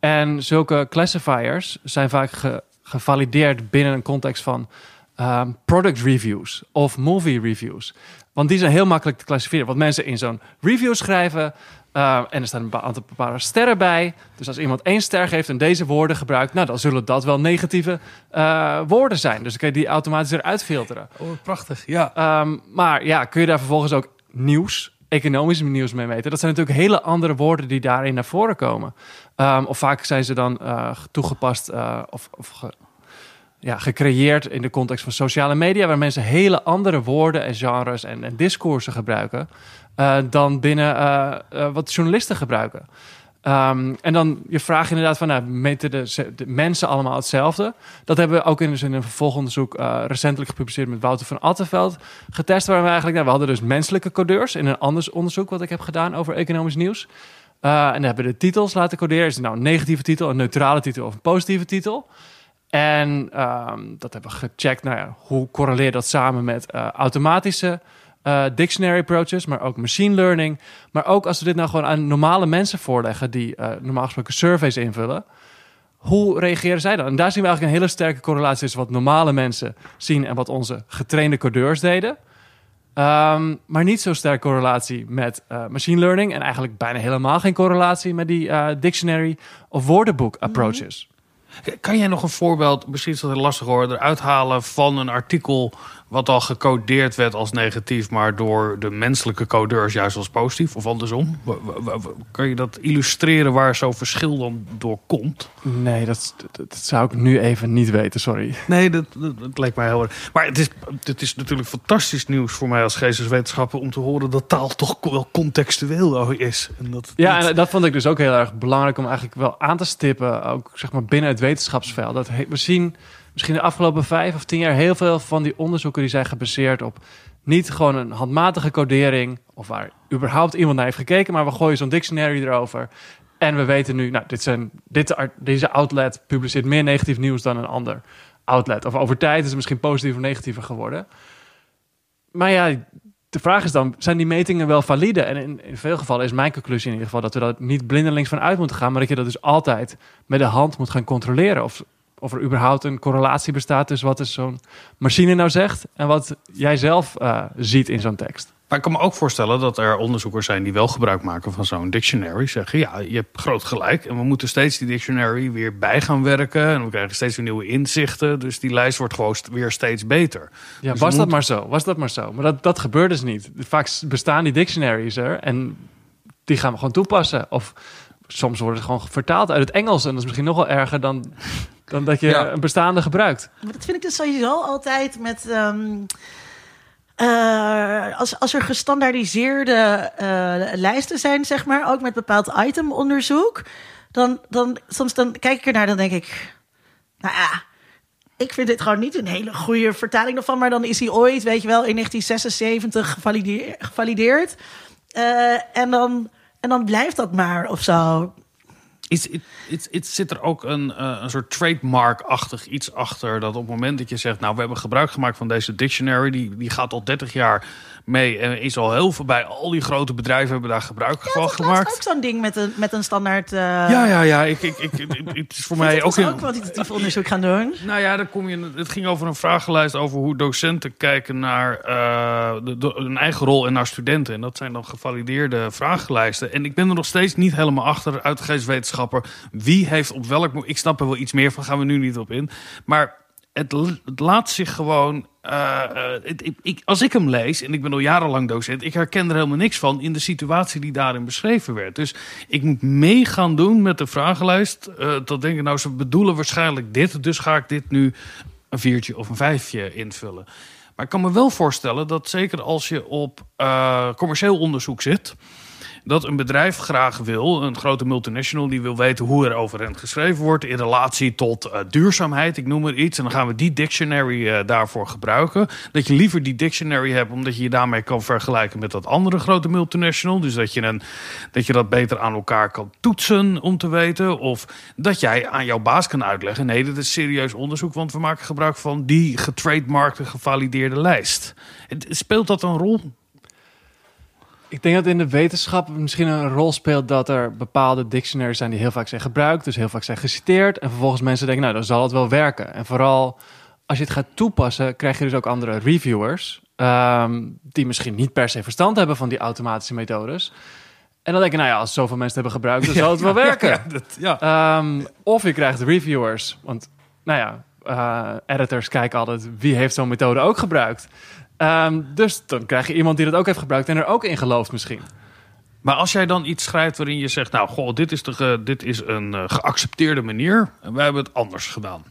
En zulke classifiers zijn vaak ge- gevalideerd binnen een context van ehm, product reviews of movie reviews. Want die zijn heel makkelijk te klassificeren. Want mensen in zo'n review schrijven eh, en er staan een aantal bepaalde sterren bij. Dus als iemand één ster geeft en deze woorden gebruikt, nou dan zullen dat wel negatieve eh, woorden zijn. Dus dan kun je die automatisch eruit filteren. Oh, prachtig. Ja. Ehm, maar ja, kun je daar vervolgens ook nieuws, economisch nieuws mee meten? Dat zijn natuurlijk hele andere woorden die daarin naar voren komen. Ehm, of vaak zijn ze dan eh, toegepast eh, of, of ja, gecreëerd in de context van sociale media, waar mensen hele andere woorden en genres en, en discoursen gebruiken eh, dan binnen wat journalisten gebruiken. Ehm, en dan je vraag inderdaad van, nou, meten de, mensen allemaal hetzelfde? Dat hebben we ook in, dus een vervolgonderzoek recentelijk gepubliceerd met Wouter van Attenveld getest. Waar we eigenlijk, nou, we hadden dus menselijke codeurs in een anders onderzoek wat ik heb gedaan over economisch nieuws. Eh, en dan hebben we de titels laten coderen. Is het nou een negatieve titel, een neutrale titel of een positieve titel? En ehm, dat hebben we gecheckt. Nou ja, hoe correleert dat samen met eh, automatische eh, dictionary approaches, maar ook machine learning. Maar ook als we dit nou gewoon aan normale mensen voorleggen die normaal gesproken surveys invullen. Hoe reageren zij dan? En daar zien we eigenlijk een hele sterke correlatie tussen wat normale mensen zien en wat onze getrainde codeurs deden. Ehm, maar niet zo sterk correlatie met eh, machine learning. En eigenlijk bijna helemaal geen correlatie met die eh, dictionary of woordenboek approaches. Kan jij nog een voorbeeld, misschien is dat lastig hoor, eruit halen van een artikel wat al gecodeerd werd als negatief, maar door de menselijke codeurs juist als positief of andersom? Kan je dat illustreren waar zo'n verschil dan door komt? Nee, dat, dat, dat zou ik nu even niet weten, sorry. Nee, dat, dat, dat leek mij heel erg. Maar het is, het is natuurlijk fantastisch nieuws voor mij als geesteswetenschapper om te horen dat taal toch wel contextueel is. En dat Ja, niet- en dat vond ik dus ook heel erg belangrijk om eigenlijk wel aan te stippen. Ook zeg maar binnen het wetenschapsveld. Dat we zien misschien de afgelopen vijf of tien jaar heel veel van die onderzoeken die zijn gebaseerd op niet gewoon een handmatige codering. Of waar überhaupt iemand naar heeft gekeken, maar we gooien zo'n dictionary erover. En we weten nu, nou, dit zijn, dit, deze outlet publiceert meer negatief nieuws dan een ander outlet. Of over tijd is het misschien positief of negatiever geworden. Maar ja, de vraag is dan, zijn die metingen wel valide? En in, veel gevallen is mijn conclusie in ieder geval dat we dat niet blindelings van uit moeten gaan, maar dat je dat dus altijd met de hand moet gaan controleren. Of, of er überhaupt een correlatie bestaat tussen wat is zo'n machine nou zegt en wat jij zelf uh, ziet in zo'n tekst. Maar ik kan me ook voorstellen dat er onderzoekers zijn die wel gebruik maken van zo'n dictionary. Zeggen ja, je hebt groot gelijk. En we moeten steeds die dictionary weer bij gaan werken. En we krijgen steeds weer nieuwe inzichten. Dus die lijst wordt gewoon weer steeds beter. Ja, Dus was dat maar zo? Was dat maar zo? Maar dat, dat gebeurt dus niet. Vaak bestaan die dictionaries er en die gaan we gewoon toepassen. Of soms worden ze gewoon vertaald uit het Engels. En dat is misschien nog wel erger dan, dan dat je Ja. een bestaande gebruikt. Maar dat vind ik dus sowieso altijd met. ehm, eh, als, als er gestandaardiseerde eh, lijsten zijn, zeg maar, ook met bepaald itemonderzoek, dan, dan soms dan kijk ik ernaar, dan denk ik, nou ja, ik vind dit gewoon niet een hele goede vertaling ervan, maar dan is hij ooit, weet je wel, in 1976 gevalideer- gevalideerd. Eh, en, dan, en dan blijft dat maar of zo. Zit er ook een, eh, een soort trademark-achtig iets achter? Dat op het moment dat je zegt, nou, we hebben gebruik gemaakt van deze dictionary, die, die gaat al 30 jaar mee en is al heel veel bij al die grote bedrijven hebben daar gebruik Ja, van dat is gemaakt. ook zo'n ding met een, met een standaard. eh, Ja, ja, ja. Ik, ik, ik, ik- het is voor mij ik ook... ook, in- ook kwantitatief onderzoek gaan doen. Nou ja, dan kom je, het ging over een vragenlijst over hoe docenten kijken naar eh, de, de- hun eigen rol en naar studenten. En dat zijn dan gevalideerde vragenlijsten. En ik ben er nog steeds niet helemaal achter, wie heeft op welk... Ik snap er wel iets meer van, gaan we nu niet op in. Maar het, laat zich gewoon... eh, eh, ik, ik- als ik hem lees, en ik ben al jarenlang docent... ik herken er helemaal niks van in de situatie die daarin beschreven werd. Dus ik moet mee gaan doen met de vragenlijst. eh tot denken, nou, ze bedoelen waarschijnlijk dit... dus ga ik dit nu een viertje of een vijfje invullen. Maar ik kan me wel voorstellen dat zeker als je op commercieel onderzoek zit... dat een bedrijf graag wil, een grote multinational... die wil weten hoe er over hen geschreven wordt... in relatie tot eh, duurzaamheid, ik noem maar iets. En dan gaan we die dictionary eh, daarvoor gebruiken. Dat je liever die dictionary hebt... omdat je je daarmee kan vergelijken met dat andere grote multinational. Dus dat je, een, dat je dat beter aan elkaar kan toetsen om te weten. Of dat jij aan jouw baas kan uitleggen... nee, dit is serieus onderzoek... want we maken gebruik van die getrademarkte, gevalideerde lijst. Speelt dat een rol? Ik denk dat in de wetenschap misschien een rol speelt dat er bepaalde dictionaries zijn die heel vaak zijn gebruikt, dus heel vaak zijn geciteerd. En vervolgens mensen denken, nou, dan zal het wel werken. En vooral als je het gaat toepassen, krijg je dus ook andere reviewers, ehm, die misschien niet per se verstand hebben van die automatische methodes. En dan denk je, nou ja, als zoveel mensen het hebben gebruikt, dan zal het wel werken. Ja, dat, ja. Ehm, of je krijgt reviewers. Want, nou ja, eh, editors kijken altijd wie heeft zo'n methode ook gebruikt. Ehm, dus dan krijg je iemand die dat ook heeft gebruikt en er ook in gelooft misschien. Maar als jij dan iets schrijft waarin je zegt... nou, goh, dit is, de dit is een eh, geaccepteerde manier... en wij hebben het anders gedaan.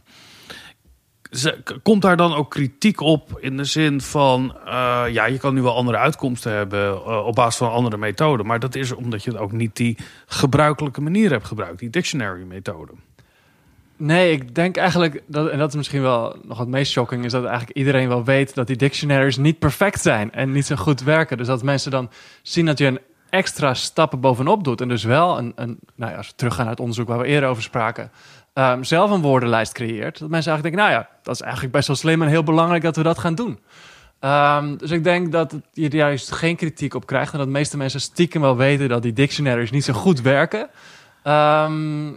Komt daar dan ook kritiek op in de zin van... eh, ja, je kan nu wel andere uitkomsten hebben eh, op basis van andere methoden... maar dat is omdat je het ook niet die gebruikelijke manier hebt gebruikt. Die dictionary-methode. Nee, ik denk eigenlijk, dat, en dat is misschien wel nog het meest shocking, is dat eigenlijk iedereen wel weet dat die dictionaries niet perfect zijn en niet zo goed werken. Dus dat mensen dan zien dat je een extra stappen bovenop doet en dus wel een, een nou ja, als we teruggaan naar het onderzoek waar we eerder over spraken, ehm, zelf een woordenlijst creëert. Dat mensen eigenlijk denken, nou ja, dat is eigenlijk best wel slim en heel belangrijk dat we dat gaan doen. Ehm, dus ik denk dat je juist geen kritiek op krijgt en dat de meeste mensen stiekem wel weten dat die dictionaries niet zo goed werken. Ehm,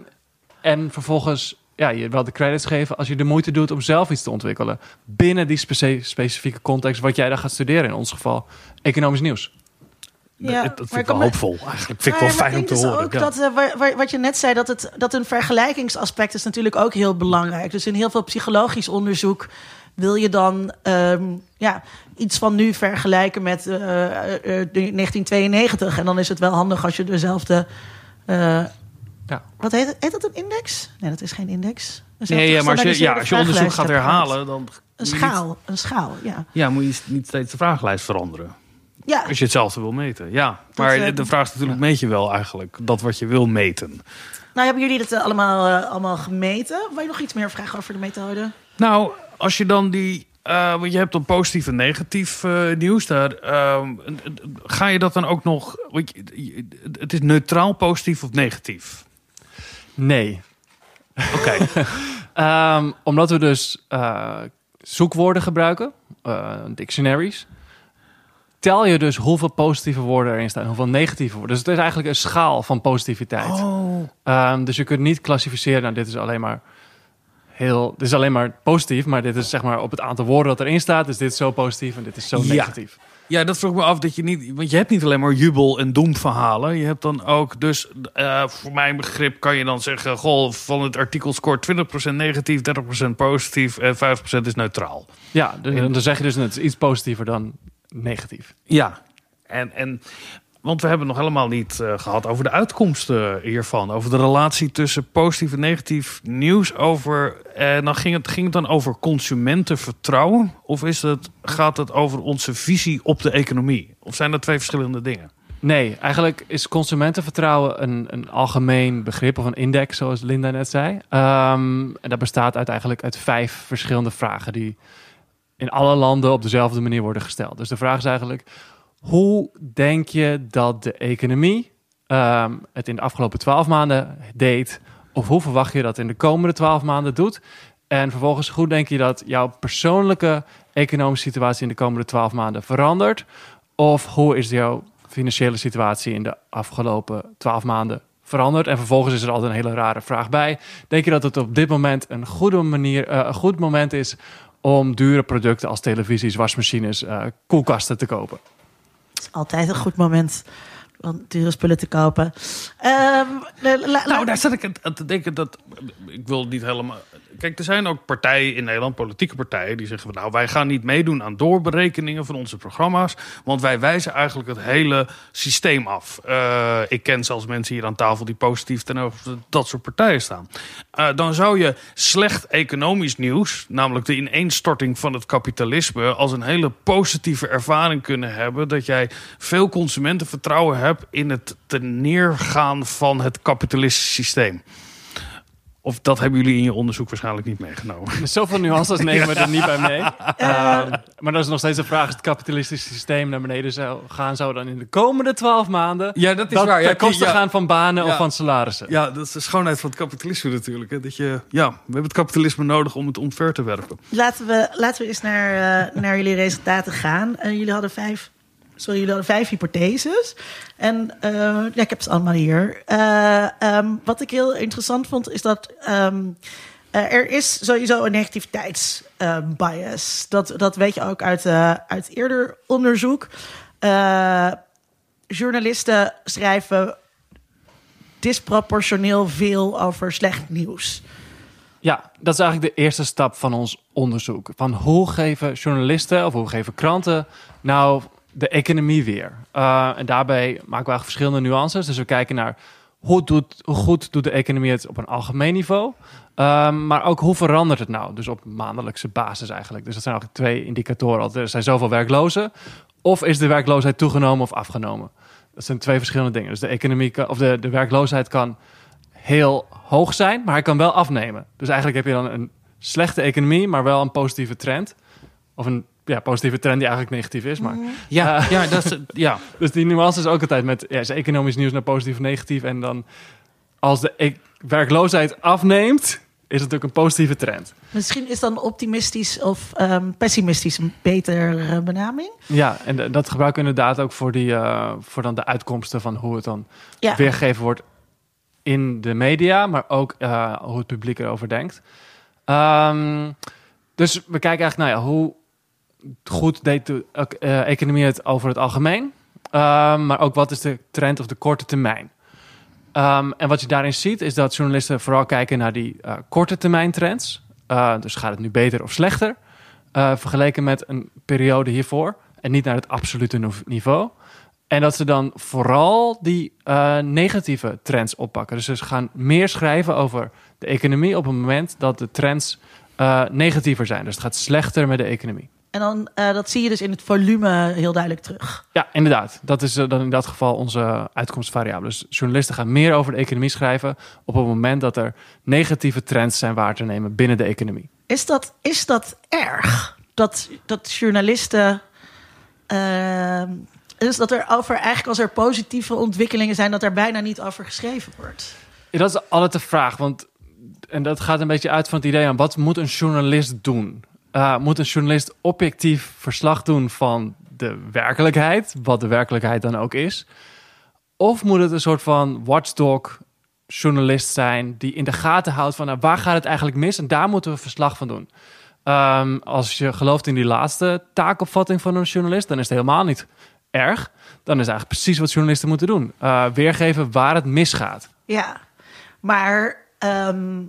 en vervolgens ja, je wel de credits geven als je de moeite doet om zelf iets te ontwikkelen. Binnen die specifieke context wat jij dan gaat studeren. In ons geval economisch nieuws. Ja, dat, vind ik ik wel hoopvol. Eigenlijk vind ik Ja, wel fijn om te dus horen. Ook ja. dat, eh, wat je net zei, dat, het, dat een vergelijkingsaspect is natuurlijk ook heel belangrijk. Dus in heel veel psychologisch onderzoek wil je dan ehm, ja, iets van nu vergelijken met eh, eh, eh, 1992. En dan is het wel handig als je dezelfde. Ja. Wat heet het? Heet dat een index? Nee, dat is geen index. Nee, ja, maar als je, ja, als je onderzoek gaat herhalen, dan... Een niet- schaal, een schaal, ja. Ja, moet je niet steeds de vragenlijst veranderen. Ja, Als je hetzelfde wil meten, ja. Maar eh, de vraag is natuurlijk, meet je wel eigenlijk dat wat je wil meten? nou hebben jullie dat eh, allemaal, eh, allemaal gemeten? Wil je nog iets meer vragen over de methode? Nou, als je dan die... want je hebt dan positief en negatief nieuws daar. ehm, ga je dat dan ook nog... je- Het is neutraal positief of negatief? Nee. Oké. Ehm, omdat we dus eh, zoekwoorden gebruiken, eh, dictionaries. tel je dus hoeveel positieve woorden erin staan, hoeveel negatieve woorden. Dus het is eigenlijk een schaal van positiviteit. Oh. Ehm, dus je kunt niet klassificeren, nou, dit is alleen maar heel, dit is alleen maar positief, maar dit is zeg maar op het aantal woorden dat erin staat, dus dit is zo positief en dit is zo negatief. Ja, dat vroeg me af dat je niet. Want je hebt niet alleen maar jubel- en doemverhalen. Je hebt dan ook. Dus eh, voor mijn begrip kan je dan zeggen. Goh, van het artikel scoort 20% negatief, 30% positief en 5% is neutraal. Ja, dus, dan zeg je dus is iets positiever dan negatief. Ja. En, en, want we hebben nog helemaal niet eh, gehad over de uitkomsten hiervan. Over de relatie tussen positief en negatief nieuws. Over, en dan ging het, ging het dan over consumentenvertrouwen? Of is het, gaat het over onze visie op de economie? Of zijn dat twee verschillende dingen? Nee, eigenlijk is consumentenvertrouwen een, een algemeen begrip of een index, zoals Linda net zei. Ehm, en dat bestaat uit eigenlijk uit vijf verschillende vragen die in alle landen op dezelfde manier worden gesteld. Dus de vraag is eigenlijk: hoe denk je dat de economie ehm, het in de afgelopen twaalf maanden deed? Of hoe verwacht je dat in de komende twaalf maanden doet? En vervolgens, hoe denk je dat jouw persoonlijke economische situatie in de komende twaalf maanden verandert? Of hoe is jouw financiële situatie in de afgelopen twaalf maanden veranderd? En vervolgens is er altijd een hele rare vraag bij. Denk je dat het op dit moment een goede manier, eh, een goed moment is om dure producten als televisies, wasmachines, eh, koelkasten te kopen? Is altijd een goed moment om dure spullen te kopen. Ehm, Nou, daar zat ik aan te denken dat. Ik wil niet helemaal. Kijk, er zijn ook partijen in Nederland, politieke partijen, die zeggen nou, wij gaan niet meedoen aan doorberekeningen van onze programma's. Want wij wijzen eigenlijk het hele systeem af. Eh, ik ken zelfs mensen hier aan tafel die positief ten over dat soort partijen staan. Eh, dan zou je slecht economisch nieuws, namelijk de ineenstorting van het kapitalisme, als een hele positieve ervaring kunnen hebben. Dat jij veel consumentenvertrouwen hebt in het ten neergaan van het kapitalistische systeem. Of dat hebben jullie in je onderzoek waarschijnlijk niet meegenomen. Dus zoveel nuances nemen we er niet bij mee. Ehm, maar dat is nog steeds de vraag: is het kapitalistische systeem naar beneden zou gaan, zou dan in de komende twaalf maanden Ja, dat dat ten koste gaan van banen Ja. of van salarissen? Ja, dat is de schoonheid van het kapitalisme natuurlijk. Hè? Dat je, ja, we hebben het kapitalisme nodig om het omver te werpen. Laten we, laten we eens naar, eh, naar jullie resultaten gaan. Eh, jullie hadden vijf. Sorry, jullie hadden vijf hypotheses. En eh, ja, ik heb ze allemaal hier. Eh, ehm, wat ik heel interessant vond, is dat ehm, eh, er is sowieso een negativiteitsbias. dat, dat weet je ook uit, uit eerder onderzoek. Journalisten schrijven disproportioneel veel over slecht nieuws. Ja, dat is eigenlijk de eerste stap van ons onderzoek. Van hoe geven journalisten of hoe geven kranten nou de economie weer? Uh, en daarbij maken we eigenlijk verschillende nuances. Dus we kijken naar hoe, doet, goed doet de economie het op een algemeen niveau. Um, maar ook hoe verandert het nou? Dus op maandelijkse basis eigenlijk. Dus dat zijn eigenlijk twee indicatoren. Er zijn zoveel werklozen. Of is de werkloosheid toegenomen of afgenomen? Dat zijn twee verschillende dingen. Dus de economie of de, de werkloosheid kan heel hoog zijn, maar hij kan wel afnemen. Dus eigenlijk heb je dan een slechte economie, maar wel een positieve trend. Of een ja, positieve trend die eigenlijk negatief is. Maar, Ja, uh, ja, dat is, ja. Dus die nuance is ook altijd met ja, is economisch nieuws naar positief of negatief. En dan als de e werkloosheid afneemt, is het ook een positieve trend. Misschien is dan optimistisch of um, pessimistisch een betere benaming. Ja, en dat gebruiken we inderdaad ook voor, die, uh, voor dan de uitkomsten van hoe het dan ja. weergegeven wordt in de media, maar ook uh, hoe het publiek erover denkt. Um, dus we kijken eigenlijk, nou ja, hoe goed deed de uh, economie het over het algemeen, um, maar ook wat is de trend of de korte termijn. Um, en wat je daarin ziet, is dat journalisten vooral kijken naar die uh, korte termijn trends. Uh, dus gaat het nu beter of slechter, vergeleken met een periode hiervoor, en niet naar het absolute niveau. En dat ze dan vooral die negatieve trends oppakken. Dus ze gaan meer schrijven over de economie op het moment dat de trends negatiever zijn. Dus het gaat slechter met de economie. En dan, uh, dat zie je dus in het volume heel duidelijk terug. Ja, inderdaad. Dat is uh, dan in dat geval onze uitkomstvariabele. Dus journalisten gaan meer over de economie schrijven op het moment dat er negatieve trends zijn waar te nemen binnen de economie. Is dat, is dat erg? Dat, dat journalisten. Uh, dus dat er over, eigenlijk als er positieve ontwikkelingen zijn, dat er bijna niet over geschreven wordt. Ja, dat is altijd de vraag. Want, en dat gaat een beetje uit van het idee aan wat moet een journalist doen? Uh, moet een journalist objectief verslag doen van de werkelijkheid, wat de werkelijkheid dan ook is? Of moet het een soort van watchdog journalist zijn die in de gaten houdt van nou, waar gaat het eigenlijk mis en daar moeten we verslag van doen. Ehm, als je gelooft in die laatste taakopvatting van een journalist, dan is het helemaal niet erg. Dan is eigenlijk precies wat journalisten moeten doen: uh, weergeven waar het misgaat. Ja, maar ehm,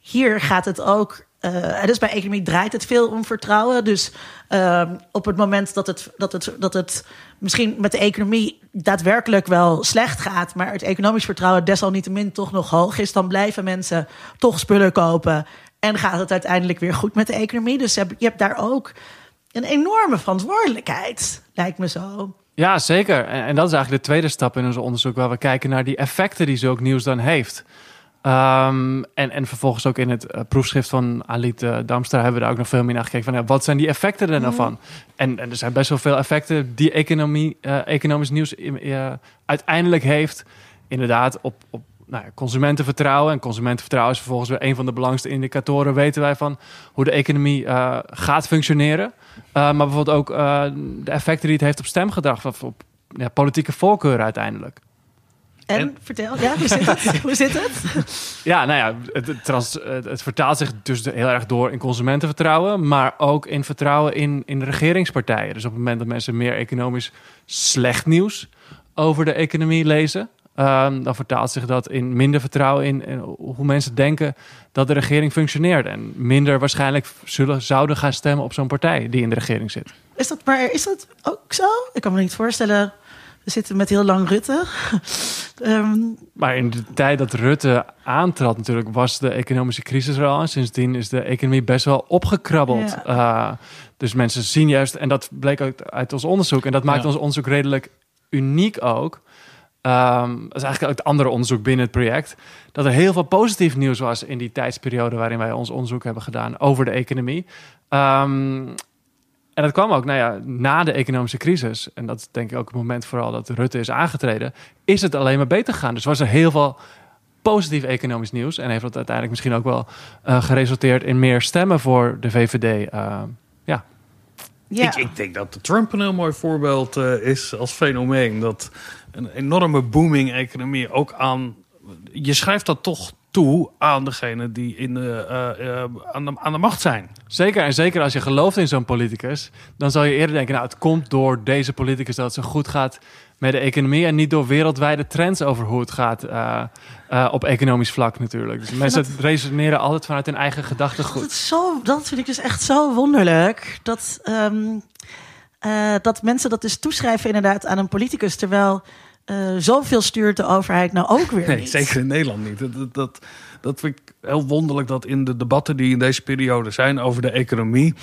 hier gaat het ook uh, dus bij economie draait het veel om vertrouwen. Dus uh, op het moment dat het, dat, het, dat het misschien met de economie daadwerkelijk wel slecht gaat, maar het economisch vertrouwen desalniettemin toch nog hoog is, dan blijven mensen toch spullen kopen en gaat het uiteindelijk weer goed met de economie. Dus je hebt daar ook een enorme verantwoordelijkheid, lijkt me zo. Ja, zeker. En, en dat is eigenlijk de tweede stap in ons onderzoek, waar we kijken naar die effecten die zulk nieuws dan heeft. Um, en, en vervolgens ook in het uh, proefschrift van Alit uh, Damstra hebben we daar ook nog veel meer naar gekeken. Van, ja, wat zijn die effecten er nou van? Mm. En, en, er zijn best wel veel effecten die economie, uh, economisch nieuws uiteindelijk heeft. Inderdaad, op, op nou ja, consumentenvertrouwen. En consumentenvertrouwen is vervolgens weer een van de belangrijkste indicatoren, weten wij van hoe de economie gaat functioneren. maar bijvoorbeeld ook de effecten die het heeft op stemgedrag, of op ja, politieke voorkeuren uiteindelijk. En, vertel, ja, hoe zit het? hoe zit het? Ja, nou ja, het, trans, het, vertaalt zich dus heel erg door in consumentenvertrouwen, maar ook in vertrouwen in, in de regeringspartijen. Dus op het moment dat mensen meer economisch slecht nieuws over de economie lezen, um, dan vertaalt zich dat in minder vertrouwen in, in, hoe mensen denken dat de regering functioneert. En minder waarschijnlijk zullen, zouden gaan stemmen op zo'n partij die in de regering zit. Is dat, maar is dat ook zo? Ik kan me niet voorstellen we zitten met heel lang Rutte. um, maar in de tijd dat Rutte aantrad natuurlijk... was de economische crisis er al. En sindsdien is de economie best wel opgekrabbeld. Ja. Uh, dus mensen zien juist... en dat bleek uit, uit ons onderzoek... en dat maakt ja. ons onderzoek redelijk uniek ook... Um, dat is eigenlijk ook het andere onderzoek binnen het project. Dat er heel veel positief nieuws was in die tijdsperiode waarin wij ons onderzoek hebben gedaan over de economie. Um, en dat kwam ook nou ja, na de economische crisis. En dat is denk ik ook het moment vooral dat Rutte is aangetreden. Is het alleen maar beter gegaan. Dus was er heel veel positief economisch nieuws. En heeft dat uiteindelijk misschien ook wel uh, geresulteerd in meer stemmen voor de VVD. Uh, ja. ja. Ik, ik, denk dat de Trump een heel mooi voorbeeld uh, is als fenomeen. Dat een enorme booming economie ook aan... Je schrijft dat toch toe aan degene die in de, uh, uh, aan, de, aan de macht zijn. Zeker, en zeker als je gelooft in zo'n politicus, dan zal je eerder denken, nou het komt door deze politicus dat het zo goed gaat met de economie en niet door wereldwijde trends over hoe het gaat uh, op economisch vlak natuurlijk. Dus mensen dat, resoneren altijd vanuit hun eigen gedachtegoed. Dat, zo, dat vind ik dus echt zo wonderlijk, dat, um, dat mensen dat dus toeschrijven inderdaad aan een politicus, terwijl uh, zoveel stuurt de overheid nou ook weer nee, niet. Zeker in Nederland niet. Dat, dat, dat vind ik heel wonderlijk dat in de debatten die in deze periode zijn over de economie,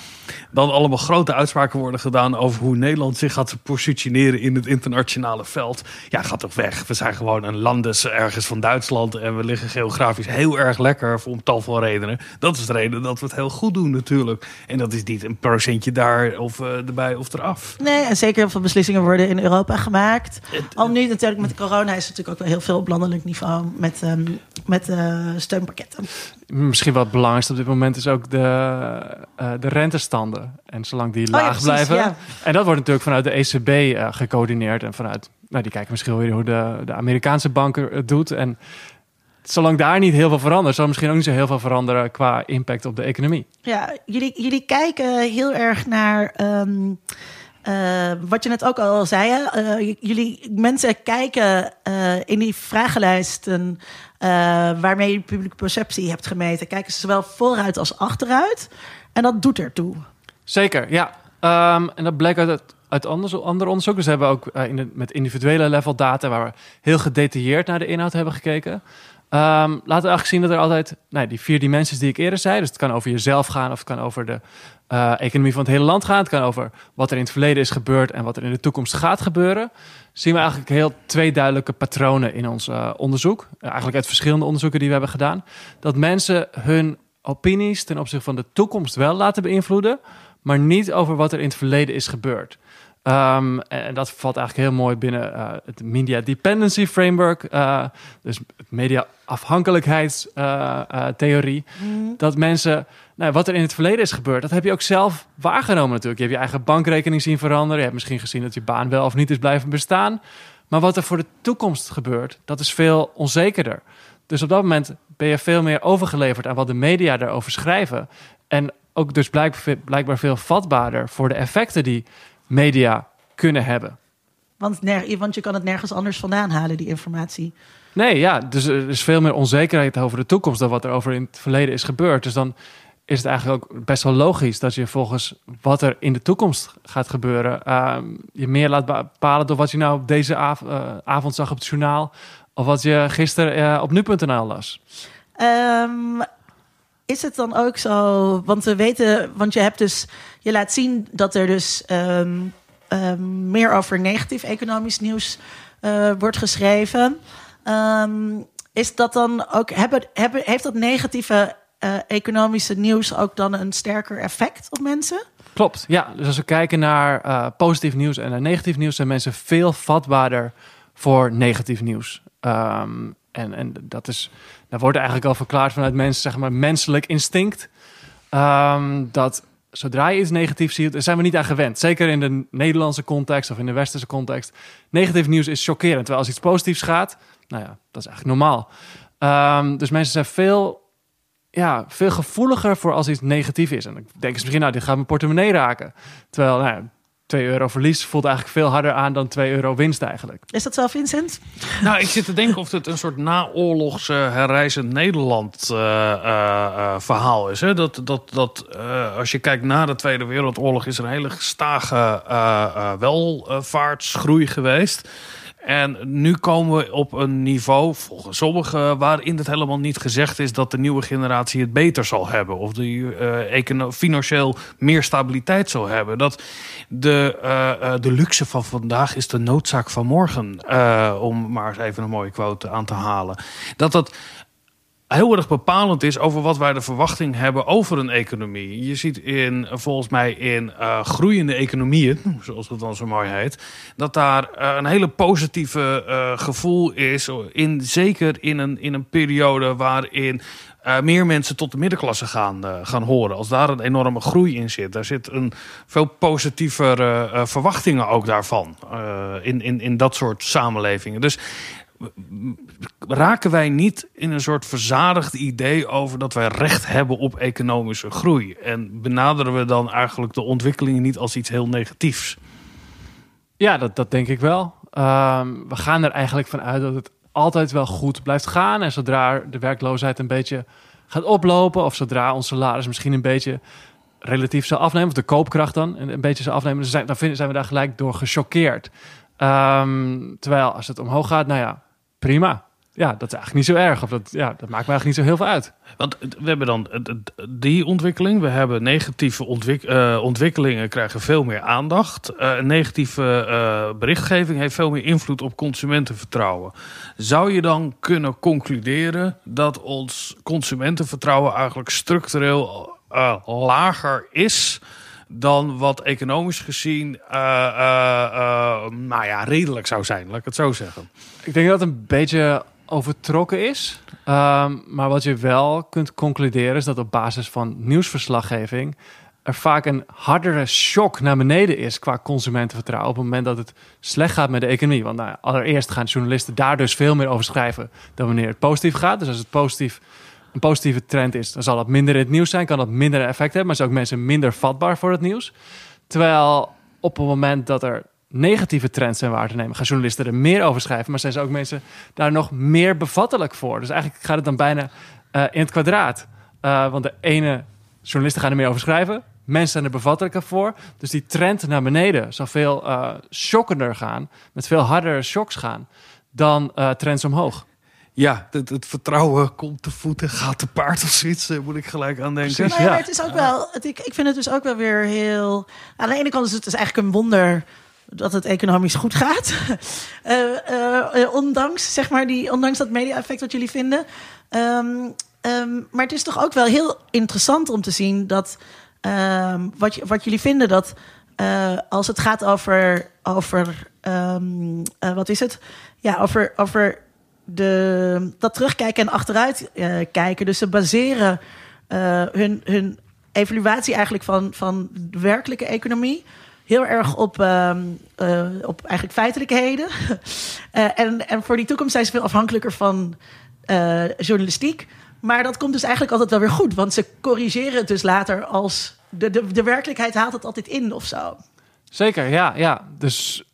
dan allemaal grote uitspraken worden gedaan over hoe Nederland zich gaat positioneren in het internationale veld. Ja, gaat toch weg. We zijn gewoon een landes ergens van Duitsland en we liggen geografisch heel erg lekker om tal van redenen. Dat is de reden dat we het heel goed doen natuurlijk. En dat is niet een procentje daar of uh, erbij of eraf. Nee, en zeker heel veel beslissingen worden in Europa gemaakt. Al nu natuurlijk met corona is het natuurlijk ook wel heel veel op landelijk niveau met, um, met uh, steunpakketten. Misschien wat het belangrijkste op dit moment is ook de, uh, de rentestanden. En zolang die laag oh, ja, precies, blijven. Ja. En dat wordt natuurlijk vanuit de ECB uh, gecoördineerd. En vanuit, nou, die kijken misschien weer hoe de, de Amerikaanse banken het doet. En zolang daar niet heel veel verandert, zal misschien ook niet zo heel veel veranderen qua impact op de economie. Ja, jullie, jullie kijken heel erg naar. Um, uh, wat je net ook al zei, uh, jullie mensen kijken uh, in die vragenlijsten waarmee je publieke perceptie hebt gemeten, kijken ze zowel vooruit als achteruit. En dat doet ertoe. Zeker, ja. Um, en dat blijkt uit, uit andere onderzoek. Dus hebben ook in de, met individuele level data, waar we heel gedetailleerd naar de inhoud hebben gekeken. Um, laten we eigenlijk zien dat er altijd nou, die vier dimensies die ik eerder zei. Dus het kan over jezelf gaan of het kan over de uh, economie van het hele land gaan. Het kan over wat er in het verleden is gebeurd en wat er in de toekomst gaat gebeuren. Zien we eigenlijk heel twee duidelijke patronen in ons uh, onderzoek. Uh, eigenlijk uit verschillende onderzoeken die we hebben gedaan. Dat mensen hun opinies ten opzichte van de toekomst wel laten beïnvloeden, maar niet over wat er in het verleden is gebeurd. Ehm, en dat valt eigenlijk heel mooi binnen uh, het Media Dependency Framework. Uh, dus media afhankelijkheidstheorie. Mm. Dat mensen, nou, wat er in het verleden is gebeurd, dat heb je ook zelf waargenomen natuurlijk. Je hebt je eigen bankrekening zien veranderen. Je hebt misschien gezien dat je baan wel of niet is blijven bestaan. Maar wat er voor de toekomst gebeurt, dat is veel onzekerder. Dus op dat moment ben je veel meer overgeleverd aan wat de media daarover schrijven. En ook dus blijkbaar veel vatbaarder voor de effecten die media kunnen hebben. Want, want je kan het nergens anders vandaan halen, die informatie. Nee, ja, dus er is veel meer onzekerheid over de toekomst dan wat er over in het verleden is gebeurd. Dus dan is het eigenlijk ook best wel logisch dat je volgens wat er in de toekomst gaat gebeuren, uh, je meer laat bepalen door wat je nou deze uh, avond zag op het journaal of wat je gisteren uh, op nu.nl las. Um, is het dan ook zo, want we weten, want je hebt dus, je laat zien dat er dus um, meer over negatief economisch nieuws uh, wordt geschreven. Is dat dan ook, hebben, heeft dat negatieve uh, economische nieuws ook dan een sterker effect op mensen? Klopt, ja. Dus als we kijken naar uh, positief nieuws en naar negatief nieuws, zijn mensen veel vatbaarder voor negatief nieuws. Um, en, en dat is, daar wordt eigenlijk al verklaard vanuit mensen, zeg maar, menselijk instinct. Um, dat zodra je iets negatiefs ziet, daar zijn we niet aan gewend. Zeker in de Nederlandse context of in de westerse context. Negatief nieuws is chockerend. Terwijl als iets positiefs gaat, nou ja, dat is eigenlijk normaal. Um, dus mensen zijn veel, ja, veel gevoeliger voor als iets negatief is. En dan denken ze misschien, nou, dit gaat mijn portemonnee raken. Terwijl, nou ja, 2 euro verlies voelt eigenlijk veel harder aan dan 2 euro winst eigenlijk. Is dat zo, Vincent? Nou, ik zit te denken of het een soort naoorlogs uh, herreizend Nederland uh, uh, verhaal is. Hè? Dat, dat, dat als je kijkt naar de Tweede Wereldoorlog is er een hele gestage welvaartsgroei geweest. En nu komen we op een niveau, volgens sommigen, waarin het helemaal niet gezegd is dat de nieuwe generatie het beter zal hebben. Of die uh, financieel meer stabiliteit zal hebben. Dat de, uh, de luxe van vandaag is de noodzaak van morgen. Uh, om maar eens even een mooie quote aan te halen. Dat dat heel erg bepalend is over wat wij de verwachting hebben over een economie. Je ziet in, volgens mij in uh, groeiende economieën, zoals het dan zo mooi heet, dat daar uh, een hele positieve uh, gevoel is. In, zeker in een, in een periode waarin meer mensen tot de middenklasse gaan, gaan horen. Als daar een enorme groei in zit. Daar zit een veel positievere verwachtingen ook daarvan. in, in, in dat soort samenlevingen. Dus raken wij niet in een soort verzadigd idee over dat wij recht hebben op economische groei? En benaderen we dan eigenlijk de ontwikkelingen niet als iets heel negatiefs? Ja, dat, dat denk ik wel. Um, we gaan er eigenlijk vanuit dat het altijd wel goed blijft gaan. En zodra de werkloosheid een beetje gaat oplopen, of zodra ons salaris misschien een beetje relatief zal afnemen, of de koopkracht dan een, beetje zal afnemen, dan zijn, zijn we daar gelijk door gechoqueerd. Um, terwijl als het omhoog gaat, nou ja, prima. Ja, dat is eigenlijk niet zo erg. Of dat, ja, dat maakt me eigenlijk niet zo heel veel uit. Want we hebben dan die ontwikkeling. We hebben negatieve uh, ontwikkelingen krijgen veel meer aandacht. Uh, negatieve uh, berichtgeving heeft veel meer invloed op consumentenvertrouwen. Zou je dan kunnen concluderen dat ons consumentenvertrouwen eigenlijk structureel lager is dan wat economisch gezien uh, uh, uh, nou ja, redelijk zou zijn, laat ik het zo zeggen. Ik denk dat het een beetje overtrokken is. Um, maar wat je wel kunt concluderen is dat op basis van nieuwsverslaggeving er vaak een hardere shock naar beneden is qua consumentenvertrouwen op het moment dat het slecht gaat met de economie. Want nou, allereerst gaan journalisten daar dus veel meer over schrijven dan wanneer het positief gaat. Dus als het positief een positieve trend is, dan zal dat minder in het nieuws zijn, kan dat minder effect hebben, maar zijn ook mensen minder vatbaar voor het nieuws. Terwijl op het moment dat er negatieve trends zijn waar te nemen, gaan journalisten er meer over schrijven, maar zijn ze ook mensen daar nog meer bevattelijk voor. Dus eigenlijk gaat het dan bijna uh, in het kwadraat. Uh, want de ene journalisten gaan er meer over schrijven, mensen zijn er bevattelijker voor. Dus die trend naar beneden zal veel uh, shockender gaan, met veel hardere shocks gaan dan trends omhoog. Ja, het, het, vertrouwen komt te voeten, gaat te paard of zoiets, moet ik gelijk aan denken. ja. maar het is ook wel, het, ik, ik vind het dus ook wel weer heel... Aan de ene kant is het dus eigenlijk een wonder dat het economisch goed gaat. uh, uh, ondanks, zeg maar, die, ondanks dat media-effect wat jullie vinden. Um, um, maar het is toch ook wel heel interessant om te zien dat... Um, wat, wat jullie vinden dat eh, als het gaat over, over ehm, eh, wat is het? Ja, over, over de, dat terugkijken en achteruit eh, kijken. Dus ze baseren eh, hun, hun evaluatie eigenlijk van, van de werkelijke economie heel erg op, ehm, eh, op eigenlijk feitelijkheden. En, en voor die toekomst zijn ze veel afhankelijker van journalistiek. Maar dat komt dus eigenlijk altijd wel weer goed. Want ze corrigeren het dus later als... De, de, de werkelijkheid haalt het altijd in of zo. Zeker, ja, ja. Dus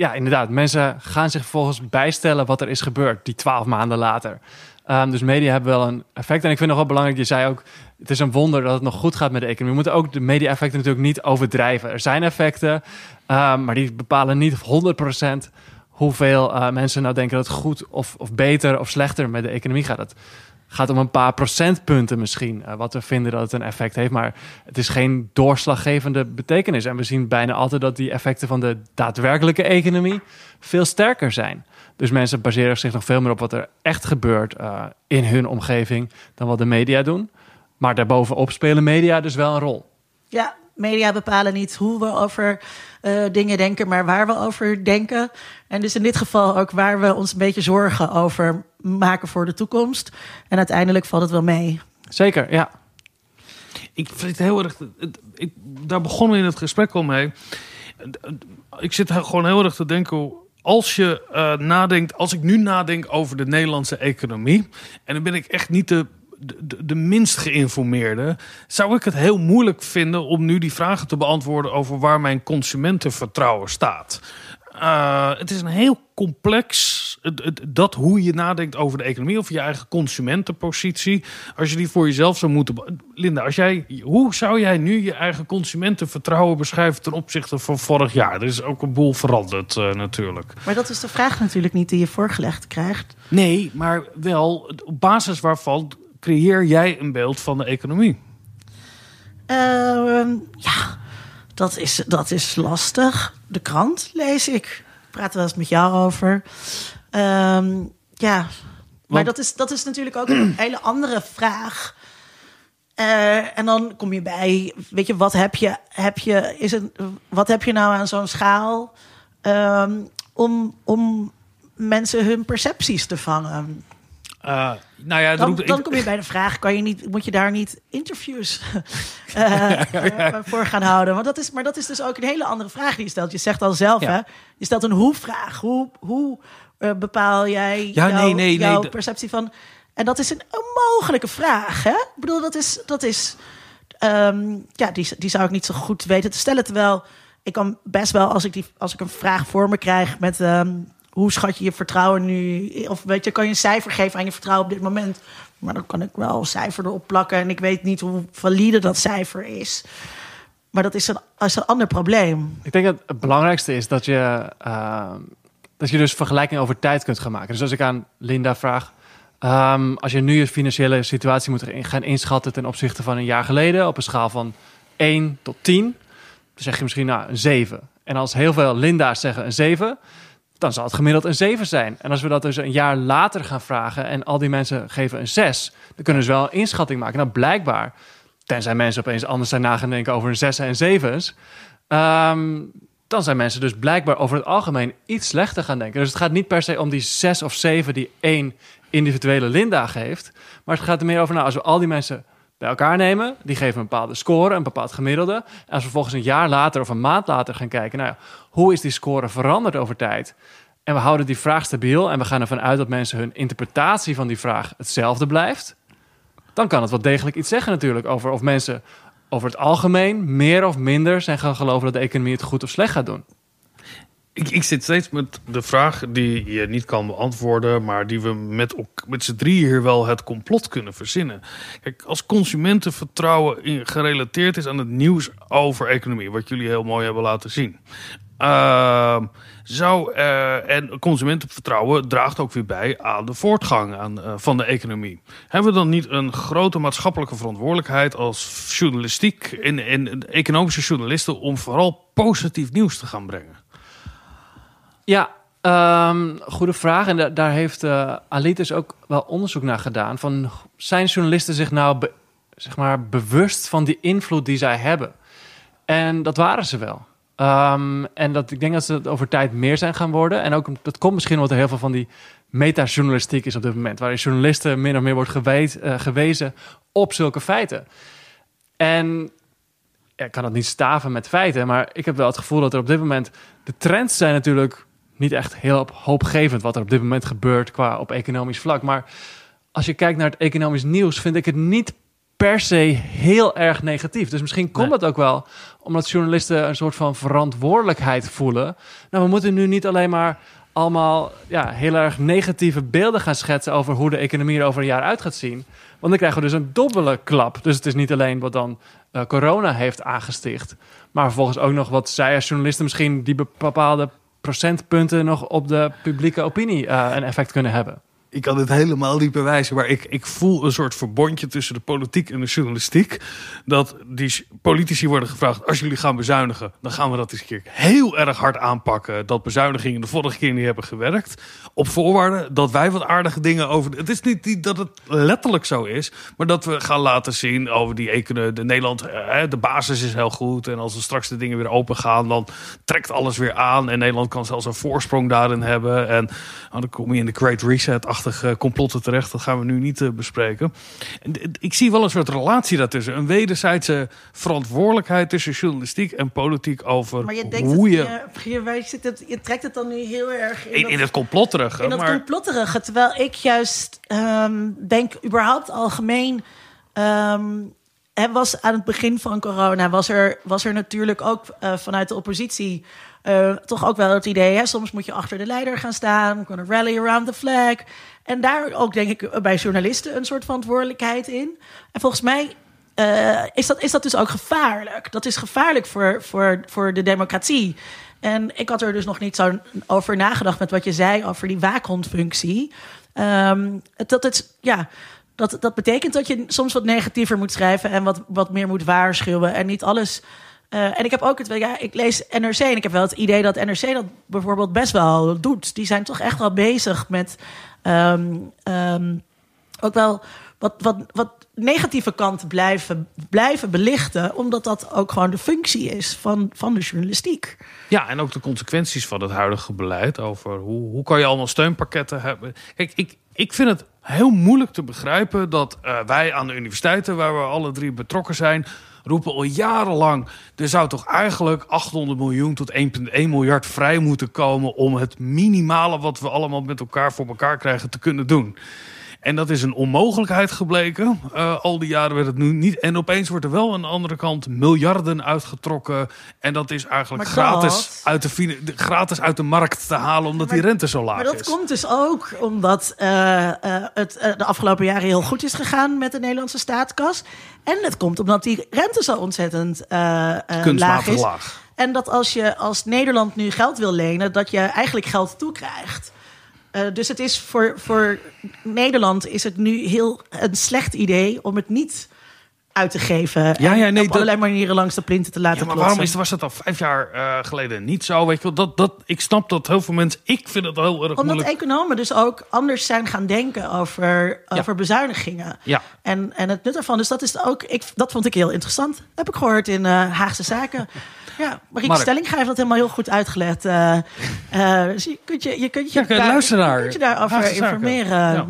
ja, inderdaad. Mensen gaan zich vervolgens bijstellen wat er is gebeurd die twaalf maanden later. Ehm, dus media hebben wel een effect. En ik vind nog wel belangrijk, je zei ook... het is een wonder dat het nog goed gaat met de economie. We moeten ook de media-effecten natuurlijk niet overdrijven. Er zijn effecten, ehm, maar die bepalen niet 100% hoeveel eh, mensen nou denken dat het goed of, of beter of slechter met de economie gaat. Gaat om een paar procentpunten misschien, eh, wat we vinden dat het een effect heeft. Maar het is geen doorslaggevende betekenis. En we zien bijna altijd dat die effecten van de daadwerkelijke economie veel sterker zijn. Dus mensen baseren zich nog veel meer op wat er echt gebeurt eh, in hun omgeving dan wat de media doen. Maar daarbovenop spelen media dus wel een rol. Ja, media bepalen niet hoe we over eh, dingen denken, maar waar we over denken. En dus in dit geval ook waar we ons een beetje zorgen over maken voor de toekomst. En uiteindelijk valt het wel mee. Zeker, ja. Ik vind het heel erg. Ik, daar begonnen we in het gesprek al mee. Ik zit gewoon heel erg te denken. Als je eh, nadenkt, als ik nu nadenk over de Nederlandse economie. En dan ben ik echt niet de, de minst geïnformeerde. Zou ik het heel moeilijk vinden om nu die vragen te beantwoorden over waar mijn consumentenvertrouwen staat. Eh, het is een heel complex, het- het- dat hoe je nadenkt over de economie of je eigen consumentenpositie. Als je die voor jezelf zou moeten. Linda, als jij, hoe zou jij nu je eigen consumentenvertrouwen beschrijven ten opzichte van vorig jaar? Er is ook een boel veranderd eh, natuurlijk. Maar dat is de vraag natuurlijk niet die je voorgelegd krijgt. Nee, maar wel op basis waarvan creëer jij een beeld van de economie? Ehm, ja, dat is, dat is lastig. De krant lees ik. Ik praat wel eens met jou over. Ehm, ja, maar dat is, dat is natuurlijk ook een hele andere vraag. Eh, en dan kom je bij, weet je, wat heb je, heb je, is het, wat heb je nou aan zo'n schaal ehm, om, om mensen hun percepties te vangen? Eh, nou ja, Dan, roept- dan ik- kom je bij de vraag: kan je niet, moet je daar niet interviews eh, eh, voor gaan houden? Want dat is, maar dat is dus ook een hele andere vraag die je stelt. Je zegt al zelf, Ja. hè? Je stelt een hoe-vraag. Hoe, hoe bepaal jij Ja, jouw, nee, nee, nee, jouw de- perceptie van. En dat is een onmogelijke vraag, hè? Ik bedoel, dat is. Dat is ehm, ja, die, die zou ik niet zo goed weten te stellen. Terwijl ik kan best wel, als ik, die, als ik een vraag voor me krijg met. ehm, hoe schat je je vertrouwen nu? Of weet je, kan je een cijfer geven aan je vertrouwen op dit moment? Maar dan kan ik wel een cijfer erop plakken. En ik weet niet hoe valide dat cijfer is. Maar dat is een, is een ander probleem. Ik denk dat het belangrijkste is dat je, eh, dat je dus vergelijking over tijd kunt gaan maken. Dus als ik aan Linda vraag, ehm, als je nu je financiële situatie moet gaan inschatten ten opzichte van een jaar geleden op een schaal van 1 tot 10, dan zeg je misschien nou een 7. En als heel veel Linda's zeggen een 7, dan zal het gemiddeld een 7 zijn. En als we dat dus een jaar later gaan vragen en al die mensen geven een 6, dan kunnen ze wel een inschatting maken. Nou, blijkbaar, tenzij mensen opeens anders zijn na gaan denken over een 6 en 7's, Ehm, dan zijn mensen dus blijkbaar over het algemeen iets slechter gaan denken. Dus het gaat niet per se om die zes of zeven die één individuele Linda geeft. Maar het gaat er meer over, nou, als we al die mensen bij elkaar nemen, die geven een bepaalde score, een bepaald gemiddelde. En als we vervolgens een jaar later of een maand later gaan kijken, nou ja, hoe is die score veranderd over tijd? En we houden die vraag stabiel en we gaan ervan uit dat mensen hun interpretatie van die vraag hetzelfde blijft. Dan kan het wel degelijk iets zeggen natuurlijk over of mensen over het algemeen meer of minder zijn gaan geloven dat de economie het goed of slecht gaat doen. Ik, ik zit steeds met de vraag die je niet kan beantwoorden, maar die we met, met z'n drieën hier wel het complot kunnen verzinnen. Kijk, als consumentenvertrouwen in, gerelateerd is aan het nieuws over economie, wat jullie heel mooi hebben laten zien. Ehm, zou, eh, en consumentenvertrouwen draagt ook weer bij aan de voortgang aan, eh, van de economie. Hebben we dan niet een grote maatschappelijke verantwoordelijkheid als journalistiek en, en economische journalisten om vooral positief nieuws te gaan brengen? Ja, ehm, goede vraag. En da- daar heeft eh Alitis ook wel onderzoek naar gedaan. Van, zijn journalisten zich nou zeg maar, bewust van die invloed die zij hebben? En dat waren ze wel. Ehm, en dat, ik denk dat ze het over tijd meer zijn gaan worden. En ook dat komt misschien omdat er heel veel van die meta-journalistiek is op dit moment. Waarin journalisten min of meer wordt eh, gewezen op zulke feiten. En ik kan dat niet staven met feiten, maar ik heb wel het gevoel dat er op dit moment de trends zijn natuurlijk niet echt heel hoopgevend wat er op dit moment gebeurt qua op economisch vlak. Maar als je kijkt naar het economisch nieuws, vind ik het niet per se heel erg negatief. Dus misschien komt Nee. het ook wel omdat journalisten een soort van verantwoordelijkheid voelen. Nou, we moeten nu niet alleen maar allemaal ja, heel erg negatieve beelden gaan schetsen over hoe de economie er over een jaar uit gaat zien. Want dan krijgen we dus een dubbele klap. Dus het is niet alleen wat dan eh, corona heeft aangesticht, maar vervolgens ook nog wat zij als journalisten misschien die bepaalde procentpunten nog op de publieke opinie eh, een effect kunnen hebben. Ik kan dit helemaal niet bewijzen, maar ik, ik voel een soort verbondje tussen de politiek en de journalistiek. Dat die politici worden gevraagd, als jullie gaan bezuinigen, dan gaan we dat eens een keer heel erg hard aanpakken. Dat bezuinigingen de vorige keer niet hebben gewerkt. Op voorwaarde dat wij wat aardige dingen over... Het is niet dat het letterlijk zo is, maar dat we gaan laten zien over die economie. De Nederland, eh, de basis is heel goed. En als we straks de dingen weer open gaan, dan trekt alles weer aan. En Nederland kan zelfs een voorsprong daarin hebben. En oh, dan kom je in de Great Reset-achtige complotten terecht. Dat gaan we nu niet eh, bespreken. Ik zie wel een soort relatie daartussen. Een wederzijdse verantwoordelijkheid tussen journalistiek en politiek over Maar je denkt hoe het, je... je, zit het, je trekt het dan nu heel erg in, In, dat- in het complotterige. in dat maar complotterige. Terwijl ik juist ehm, denk, überhaupt algemeen... hè, was aan het begin van corona was er, was er natuurlijk ook eh, vanuit de oppositie... eh, toch ook wel het idee, hè, soms moet je achter de leider gaan staan... gonna rally around the flag. En daar ook, denk ik, bij journalisten een soort verantwoordelijkheid in. En volgens mij eh, is, dat, is dat dus ook gevaarlijk. Dat is gevaarlijk voor, voor, voor de democratie. En ik had er dus nog niet zo over nagedacht met wat je zei over die waakhondfunctie. Ehm, dat, het, ja, dat, dat betekent dat je soms wat negatiever moet schrijven en wat, wat meer moet waarschuwen en niet alles. Eh, en ik heb ook het, ja, ik lees NRC en ik heb wel het idee dat NRC dat bijvoorbeeld best wel doet. Die zijn toch echt wel bezig met ehm, ehm, ook wel wat, wat, wat negatieve kanten blijven, blijven belichten, omdat dat ook gewoon de functie is van, van de journalistiek. Ja, en ook de consequenties van het huidige beleid. Over hoe, hoe kan je allemaal steunpakketten hebben. Kijk, ik, ik vind het heel moeilijk te begrijpen dat eh, wij aan de universiteiten, waar we alle drie betrokken zijn, roepen al jarenlang. Er zou toch eigenlijk 800 miljoen tot 1,1 miljard vrij moeten komen om het minimale wat we allemaal met elkaar voor elkaar krijgen te kunnen doen. En dat is een onmogelijkheid gebleken. Eh, al die jaren werd het nu niet. En opeens wordt er wel aan de andere kant miljarden uitgetrokken. En dat is eigenlijk Maar gratis, uit de, gratis uit de markt te halen, omdat die rente zo laag Maar dat is. komt dus ook omdat eh, eh, het de afgelopen jaren heel goed is gegaan met de Nederlandse staatskas. En het komt omdat die rente zo ontzettend laag Kunstmatig is. laag. En dat als je als Nederland nu geld wil lenen, dat je eigenlijk geld toekrijgt. Eh, dus het is voor, voor Nederland is het nu heel een slecht idee om het niet uit te geven. Ja, ja, nee, op dat- allerlei manieren langs de plinten te laten Ja, maar waarom is, was dat al vijf jaar eh, geleden niet zo? Weet je wel, dat, dat, ik snap dat heel veel mensen... Ik vind het heel erg Omdat moeilijk. economen dus ook anders zijn gaan denken over, over bezuinigingen. Ja. En, en het nut ervan. Dus dat, is ook, ik, dat vond ik heel interessant. Heb ik gehoord in eh, Haagse Zaken. Ja, Marieke Mark. Stellinga heeft dat helemaal heel goed uitgelegd. Dus je kunt je, je, kunt je, Ja, kijk, luister naar. je kunt je daarover informeren. Ja.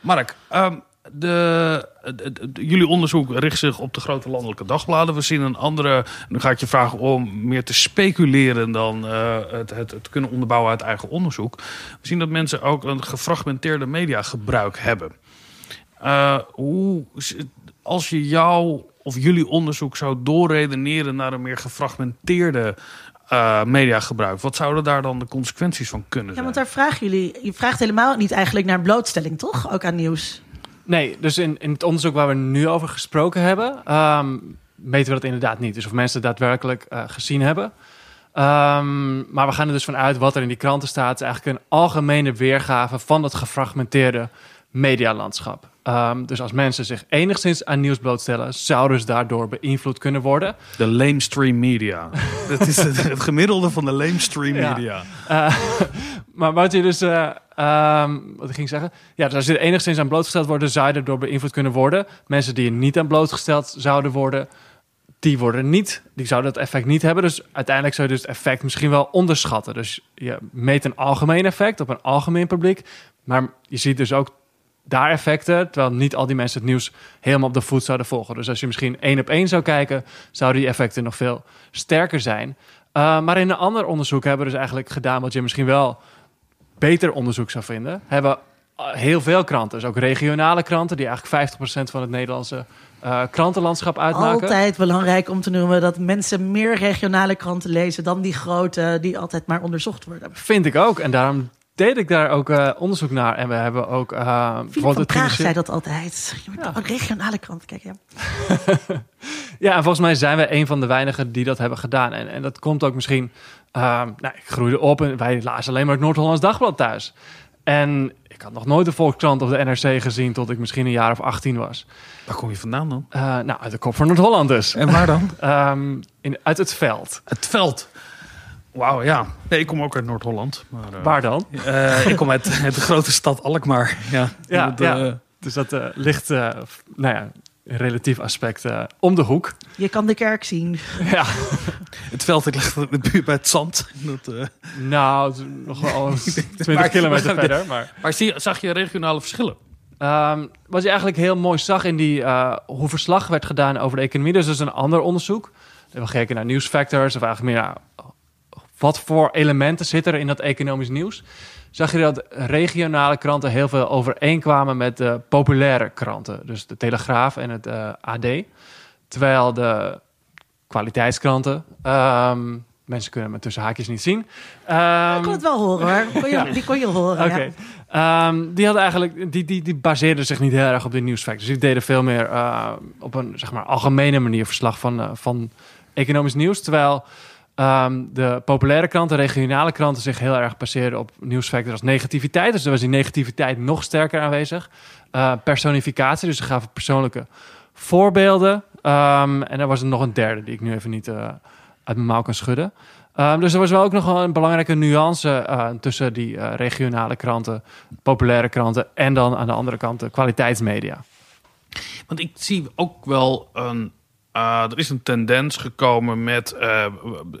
Mark, ehm, de, de- de- de- jullie onderzoek richt zich op de grote landelijke dagbladen. We zien een andere. Nu ga ik je vragen om meer te speculeren dan eh, het, het, het kunnen onderbouwen uit eigen onderzoek. We zien dat mensen ook een gefragmenteerde mediagebruik hebben. Hoe, als je jouw of jullie onderzoek zou doorredeneren naar een meer gefragmenteerde eh, mediagebruik, wat zouden daar dan de consequenties van kunnen Ja, zijn? want daar vragen jullie. Je vraagt helemaal niet eigenlijk naar blootstelling, toch? Ook aan nieuws. Nee, dus in, in het onderzoek waar we nu over gesproken hebben, ehm, meten we dat inderdaad niet. Dus of mensen het daadwerkelijk eh, gezien hebben. Ehm, maar we gaan er dus vanuit wat er in die kranten staat, is eigenlijk een algemene weergave van dat gefragmenteerde medialandschap. Ehm, dus als mensen zich enigszins aan nieuws blootstellen, zouden ze daardoor beïnvloed kunnen worden. De lamestream media. Dat is het, het gemiddelde van de lamestream Ja. media. Eh, maar wat je dus, eh, ehm, wat ik ging zeggen, ja, dus als je er enigszins aan blootgesteld worden, zou je erdoor beïnvloed kunnen worden. Mensen die er niet aan blootgesteld zouden worden, die worden niet, die zouden dat effect niet hebben. Dus uiteindelijk zou je dus het effect misschien wel onderschatten. Dus je meet een algemeen effect op een algemeen publiek. Maar je ziet dus ook daar effecten, terwijl niet al die mensen het nieuws helemaal op de voet zouden volgen. Dus als je misschien één op één zou kijken, zouden die effecten nog veel sterker zijn. Uh, maar in een ander onderzoek hebben we dus eigenlijk gedaan wat je misschien wel beter onderzoek zou vinden. Hebben heel veel kranten, dus ook regionale kranten, die eigenlijk 50% van het Nederlandse uh, krantenlandschap uitmaken. Altijd belangrijk om te noemen dat mensen meer regionale kranten lezen dan die grote, die altijd maar onderzocht worden. Vind ik ook. En daarom deed ik daar ook uh, onderzoek naar. En we hebben ook... Uh, Philip van Praag zei dat altijd. Je moet ja. een regionale kranten kijken. Ja. ja, en volgens mij zijn we een van de weinigen die dat hebben gedaan. En, en dat komt ook misschien... Uh, nou, ik groeide op en wij lazen alleen maar het Noord-Hollands Dagblad thuis. En ik had nog nooit de Volkskrant of de NRC gezien tot ik misschien een jaar of 18 was. Waar kom je vandaan dan? Uh, nou, uit de kop van Noord-Holland dus. En waar dan? um, in, uit het veld. Het veld? Wauw, ja. Nee, ik kom ook uit Noord-Holland. Uh, Waar dan? Uh, ik kom uit, uit, de grote stad Alkmaar. Ja, ja, dat, ja. dus dat ligt, nou ja, relatief aspect om de hoek. Je kan de kerk zien. Ja. het veld ligt in de buurt bij het zand. Dat, uh... Nou, nog wel 20 kilometer verder. Maar, maar zie, zag je regionale verschillen? Um, wat je eigenlijk heel mooi zag in die, uh, hoe verslag werd gedaan over de economie. Dus dat is een ander onderzoek. We gekeken naar nieuwsfactors of eigenlijk meer naar wat voor elementen zitten er in dat economisch nieuws. Zag je dat regionale kranten heel veel overeenkwamen met de populaire kranten. Dus de Telegraaf en het uh, AD. Terwijl de kwaliteitskranten. Um, mensen kunnen me tussen haakjes niet zien. Um, ik kon het wel horen hoor. Kon je, ja. Die kon je horen. Um, die hadden eigenlijk, die, die, die baseerden zich niet heel erg op de nieuwsfactors. Die deden veel meer uh, op een zeg maar algemene manier verslag van, uh, van economisch nieuws. Terwijl um, de populaire kranten, regionale kranten zich heel erg baseerden op nieuwsfactors als negativiteit. Dus er was die negativiteit nog sterker aanwezig. Uh, personificatie, dus ze gaven persoonlijke voorbeelden. Um, en er was er nog een derde die ik nu even niet uh, uit mijn mouw kan schudden. Um, dus er was wel ook nog wel een belangrijke nuance uh, tussen die regionale kranten, populaire kranten en dan aan de andere kant de kwaliteitsmedia. Want ik zie ook wel een. Uh, er is een tendens gekomen met uh,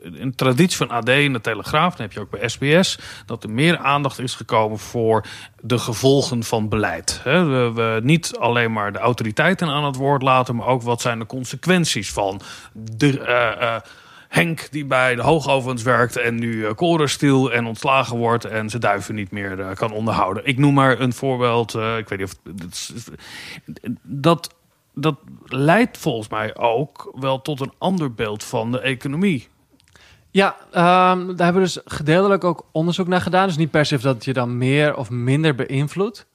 een traditie van AD en de Telegraaf. Dan heb je ook bij SBS. Dat er meer aandacht is gekomen voor de gevolgen van beleid. We, niet alleen maar de autoriteiten aan het woord laten, maar ook wat zijn de consequenties van de. Uh, Henk die bij de hoogovens werkt en nu uh, korenstiel en ontslagen wordt en zijn duiven niet meer kan onderhouden. Ik noem maar een voorbeeld. Ik weet niet of dat dat leidt volgens mij ook wel tot een ander beeld van de economie. Ja, um, daar hebben we dus gedeeltelijk ook onderzoek naar gedaan. Dus niet per se dat je dan meer of minder beïnvloedt.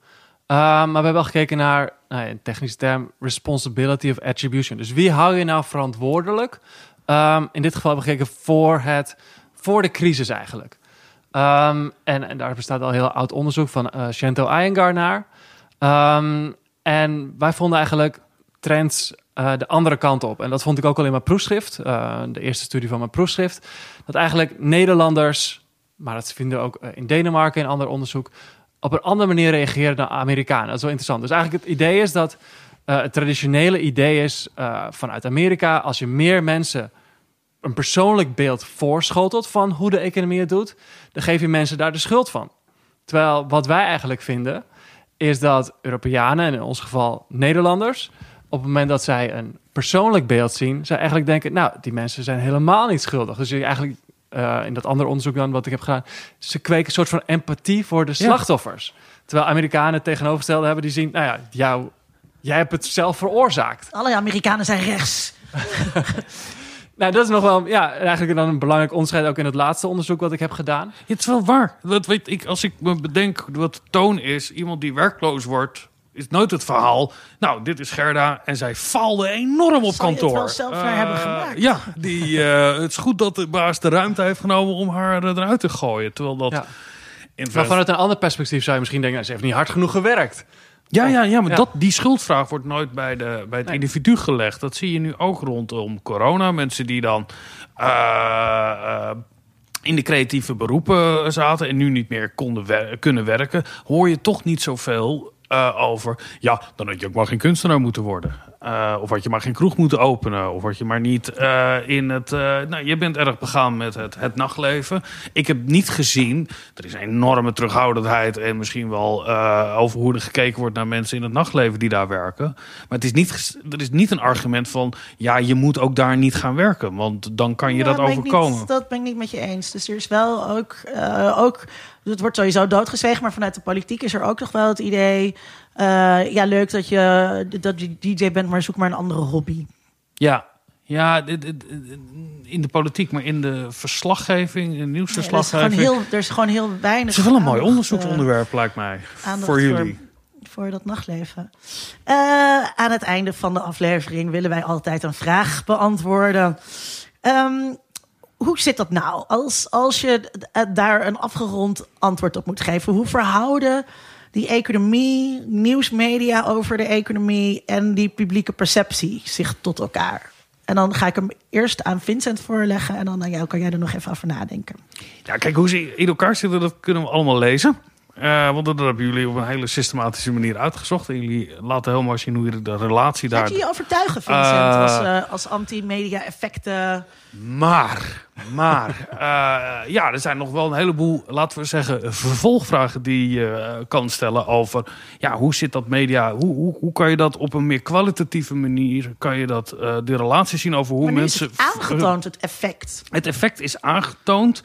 Um, maar we hebben wel gekeken naar, nou, in technische term, responsibility of attribution. Dus wie hou je nou verantwoordelijk? Um, in dit geval hebben we gekeken voor, het, voor de crisis eigenlijk. en, daar bestaat al heel oud onderzoek van uh, Shanto Iyengar naar. en wij vonden eigenlijk trends uh, de andere kant op. En dat vond ik ook al in mijn proefschrift, uh, de eerste studie van mijn proefschrift. Dat eigenlijk Nederlanders, maar dat vinden we ook uh, in Denemarken in ander onderzoek, op een andere manier reageren dan Amerikanen. Dat is wel interessant. Dus eigenlijk het idee is dat het traditionele idee is vanuit Amerika, als je meer mensen een persoonlijk beeld voorschotelt van hoe de economie het doet, dan geef je mensen daar de schuld van. Terwijl wat wij eigenlijk vinden, is dat Europeanen, en in ons geval Nederlanders, op het moment dat zij een persoonlijk beeld zien, zij eigenlijk denken, nou, die mensen zijn helemaal niet schuldig. Dus je eigenlijk uh, in dat andere onderzoek dan wat ik heb gedaan, ze kweken een soort van empathie voor de slachtoffers. Ja. Terwijl Amerikanen tegenovergestelde hebben, die zien, nou ja, jou, jij hebt het zelf veroorzaakt. Alle Amerikanen zijn rechts. Nou, dat is nog wel ja, eigenlijk dan een belangrijk onderscheid ook in het laatste onderzoek wat ik heb gedaan. Ja, het is wel waar. Dat weet ik, als ik me bedenk wat de toon is, iemand die werkloos wordt, is nooit het verhaal. Nou, dit is Gerda en zij faalde enorm op kantoor. Je het wel zelf uh, hebben gemaakt? Ja, die, uh, het is goed dat de baas de ruimte heeft genomen om haar eruit te gooien. Terwijl dat. Ja. Maar vanuit een ander perspectief zou je misschien denken: ze heeft niet hard genoeg gewerkt. Ja, ja, ja, maar Dat, die schuldvraag wordt nooit bij, de, bij het nee. individu gelegd. Dat zie je nu ook rondom corona. Mensen die dan uh, uh, in de creatieve beroepen zaten en nu niet meer konden wer kunnen werken, hoor je toch niet zoveel eh, over... ja, dan had je ook maar geen kunstenaar moeten worden. Uh, of had je maar geen kroeg moeten openen. Of had je maar niet uh, in het... nou, je bent erg begaan met het, het nachtleven. Ik heb niet gezien... Er is een enorme terughoudendheid... en misschien wel over hoe er gekeken wordt naar mensen in het nachtleven die daar werken. Maar het is niet, er is niet een argument van... ja, je moet ook daar niet gaan werken. Want dan kan je Ja, dat overkomen. niet- dat ben ik niet met je eens. Dus er is wel ook, eh, ook het wordt sowieso doodgezwegen, maar vanuit de politiek is er ook nog wel het idee, eh, ja leuk dat je dat je DJ bent, maar zoek maar een andere hobby. Ja, ja in de politiek, maar in de verslaggeving, in de Ja, er, is nieuwsverslaggeving... heel, er is gewoon heel weinig. het is wel een mooi onderzoeksonderwerp, lijkt mij, eh, voor jullie. voor dat nachtleven. Eh, aan het einde van de aflevering willen wij altijd een vraag beantwoorden. Ehm, hoe zit dat nou? Als, als je eh, daar een afgerond antwoord op moet geven, hoe verhouden die economie, nieuwsmedia over de economie en die publieke perceptie zich tot elkaar? En dan ga ik hem eerst aan Vincent voorleggen en dan aan jou kan jij er nog even over nadenken. Ja, kijk, hoe ze in elkaar zitten, dat kunnen we allemaal lezen. Eh, want dat hebben jullie op een hele systematische manier uitgezocht. En jullie laten helemaal zien hoe je de relatie daar... Laat je je overtuigen, Vincent, als, eh, als anti-media effecten. Maar, maar, ja, er zijn nog wel een heleboel, laten we zeggen, vervolgvragen die je kan stellen over, ja, hoe zit dat media, hoe, hoe, hoe kan je dat op een meer kwalitatieve manier, kan je dat, de relatie zien over hoe Maar mensen... is het aangetoond, het effect. Het effect is aangetoond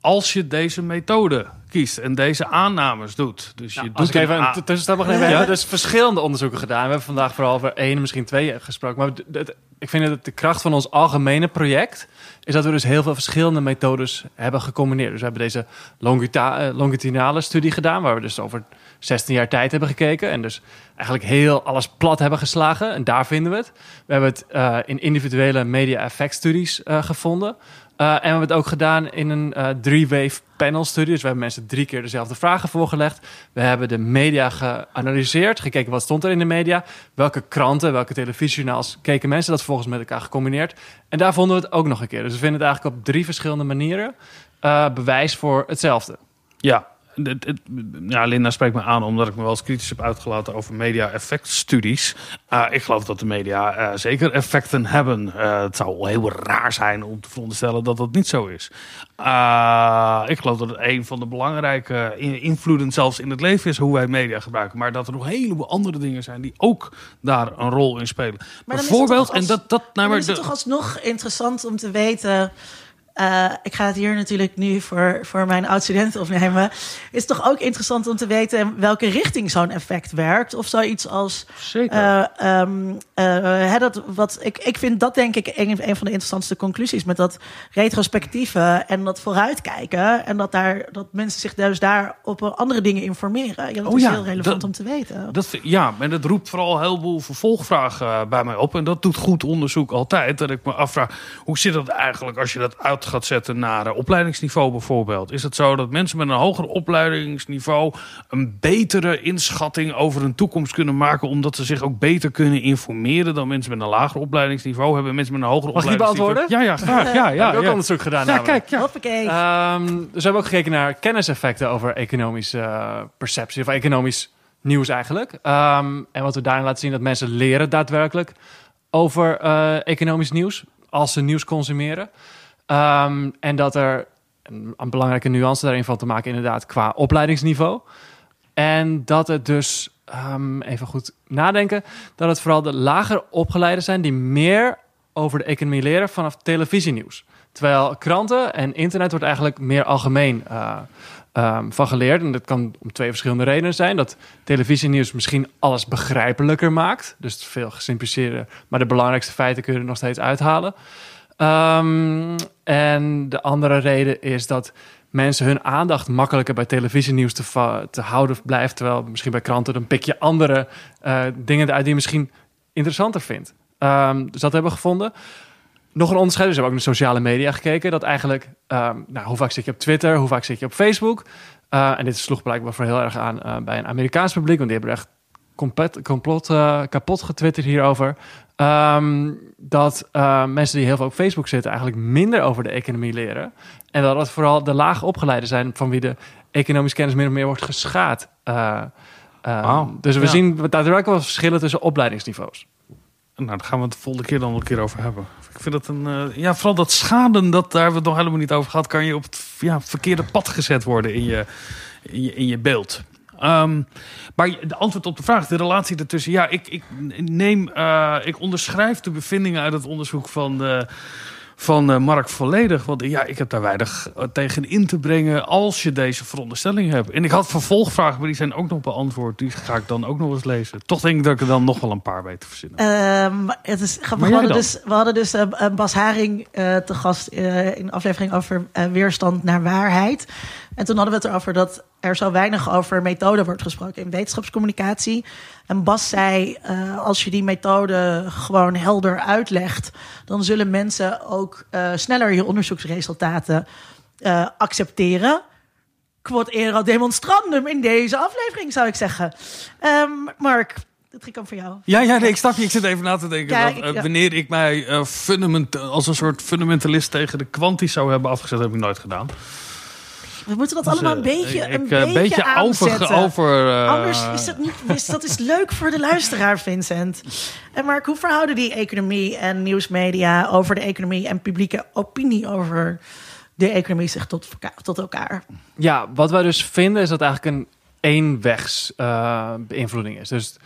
als je deze methode kiest en deze aannames doet. Dus je Nou, doet als ik even een tussenstap mag nemen. We hebben dus verschillende onderzoeken gedaan. We hebben vandaag vooral over één, misschien twee gesproken. Maar ik vind dat de kracht van ons algemene project... is dat we dus heel veel verschillende methodes hebben gecombineerd. Dus we hebben deze eh, longitudinale studie gedaan... waar we dus over 16 jaar tijd hebben gekeken. En dus eigenlijk heel alles plat hebben geslagen. En daar vinden we het. We hebben het eh, in individuele media effect studies eh, gevonden... Uh, en we hebben het ook gedaan in een uh, three-wave panel studie. Dus we hebben mensen drie keer dezelfde vragen voorgelegd. We hebben de media geanalyseerd, gekeken wat stond er in de media. Welke kranten, welke televisiejournaals keken mensen. Dat volgens met elkaar gecombineerd. En daar vonden we het ook nog een keer. Dus we vinden het eigenlijk op drie verschillende manieren uh, bewijs voor hetzelfde. Ja, het, het, ja, Linda spreekt me aan omdat ik me wel eens kritisch heb uitgelaten over media-effectstudies. Uh, ik geloof dat de media uh, zeker effecten hebben. Uh, het zou heel raar zijn om te veronderstellen dat dat niet zo is. Ik geloof dat het een van de belangrijke invloeden zelfs in het leven is hoe wij media gebruiken. Maar dat er nog een heleboel andere dingen zijn die ook daar een rol in spelen. Maar Bijvoorbeeld, als, en dat... dat nou, maar is het toch alsnog interessant om te weten... Uh, ik ga het hier natuurlijk nu voor, voor mijn oud-studenten opnemen. Is het toch ook interessant om te weten in welke richting zo'n effect werkt? Of zoiets als. Zeker. Uh, um, uh, hè, dat, wat, ik, ik vind dat denk ik een, een van de interessantste conclusies. Met dat retrospectieve en dat vooruitkijken. En dat, daar, dat mensen zich dus daar op andere dingen informeren. Ja, dat oh, is ja, heel relevant dat, om te weten. Dat, ja, en dat roept vooral een heleboel vervolgvragen bij mij op. En dat doet goed onderzoek altijd. Dat ik me afvraag, hoe zit dat eigenlijk als je dat uit gaat zetten naar uh, opleidingsniveau bijvoorbeeld? Is het zo dat mensen met een hoger opleidingsniveau een betere inschatting over hun toekomst kunnen maken, omdat ze zich ook beter kunnen informeren dan mensen met een lager opleidingsniveau? Hebben mensen met een hoger Mag opleidingsniveau? Mag ik die beantwoorden? Ja, ja, graag. Ja, ja, ja, ja. ook onderzoek gedaan. Ja, namelijk. kijk, ja. Hoppakee. Um, dus we hebben ook gekeken naar kenniseffecten over economische uh, perceptie of economisch nieuws eigenlijk. Um, en wat we daarin laten zien dat mensen leren daadwerkelijk over uh, economisch nieuws als ze nieuws consumeren. Um, en dat er een, belangrijke nuance daarin van te maken, inderdaad, qua opleidingsniveau. En dat het dus, um, even goed nadenken, dat het vooral de lager opgeleiden zijn die meer over de economie leren vanaf televisienieuws. Terwijl kranten en internet wordt eigenlijk meer algemeen uh, um, van geleerd. En dat kan om twee verschillende redenen zijn. Dat televisienieuws misschien alles begrijpelijker maakt. Dus veel gesimpliceerder. Maar de belangrijkste feiten kun je er nog steeds uithalen. Um, en de andere reden is dat mensen hun aandacht makkelijker bij televisienieuws te, te houden blijft. Terwijl misschien bij kranten dan pik je andere uh, dingen eruit die je misschien interessanter vindt. Um, dus dat hebben we gevonden. Nog een onderscheid, dus we hebben ook naar sociale media gekeken. Dat eigenlijk, um, nou, hoe vaak zit je op Twitter, hoe vaak zit je op Facebook? Uh, en dit sloeg blijkbaar voor heel erg aan uh, bij een Amerikaans publiek, want die hebben echt complot, kapot getwitterd hierover. Um, dat uh, mensen die heel veel op Facebook zitten eigenlijk minder over de economie leren. En dat het vooral de laag opgeleiden zijn van wie de economische kennis meer of meer wordt geschaad. Uh, Eh, Wauw. Dus we Ja. zien daadwerkelijk wel verschillen tussen opleidingsniveaus. Nou, daar gaan we het de volgende keer dan wel een keer over hebben. Ik vind het een... eh, ja, vooral dat schaden, dat, daar hebben we het nog helemaal niet over gehad... kan je op het ja, verkeerde pad gezet worden in je, in je, in je beeld. Ehm, maar de antwoord op de vraag, de relatie ertussen... Ja, ik, ik neem... eh, ik onderschrijf de bevindingen uit het onderzoek van... eh, van eh, Mark volledig. Want ja, ik heb daar weinig tegen in te brengen als je deze veronderstelling hebt. En ik had vervolgvragen, maar die zijn ook nog beantwoord. Die ga ik dan ook nog eens lezen. Toch denk ik dat ik er dan nog wel een paar weet te verzinnen. Ehm, het is grappig. We hadden, dus, we hadden dus Bas Haring te gast in een aflevering over weerstand naar waarheid. En toen hadden we het erover dat er zo weinig over methode wordt gesproken in wetenschapscommunicatie. En Bas zei, eh, als je die methode gewoon helder uitlegt, dan zullen mensen ook eh, sneller je onderzoeksresultaten eh, accepteren. Quod erat demonstrandum in deze aflevering, zou ik zeggen. Ehm, Mark, dat ging ook voor jou. Ja, ja, nee, ik snap je. Ik zit even na te denken. Ja, dat, ik- ja. Wanneer ik mij fundament, als een soort fundamentalist tegen de kwanties zou hebben afgezet, heb ik nooit gedaan. We moeten dat Dus, allemaal een eh, beetje, ik- een ik, eh, beetje, over, aanzetten. over eh, Anders is dat niet. is- Dat is leuk voor de luisteraar, Vincent. En Mark, hoe verhouden die economie en nieuwsmedia over de economie en publieke opinie over de economie zich tot, elkaar- tot elkaar? Ja, wat wij dus vinden is dat eigenlijk een eenwegs eh, beïnvloeding is. Dus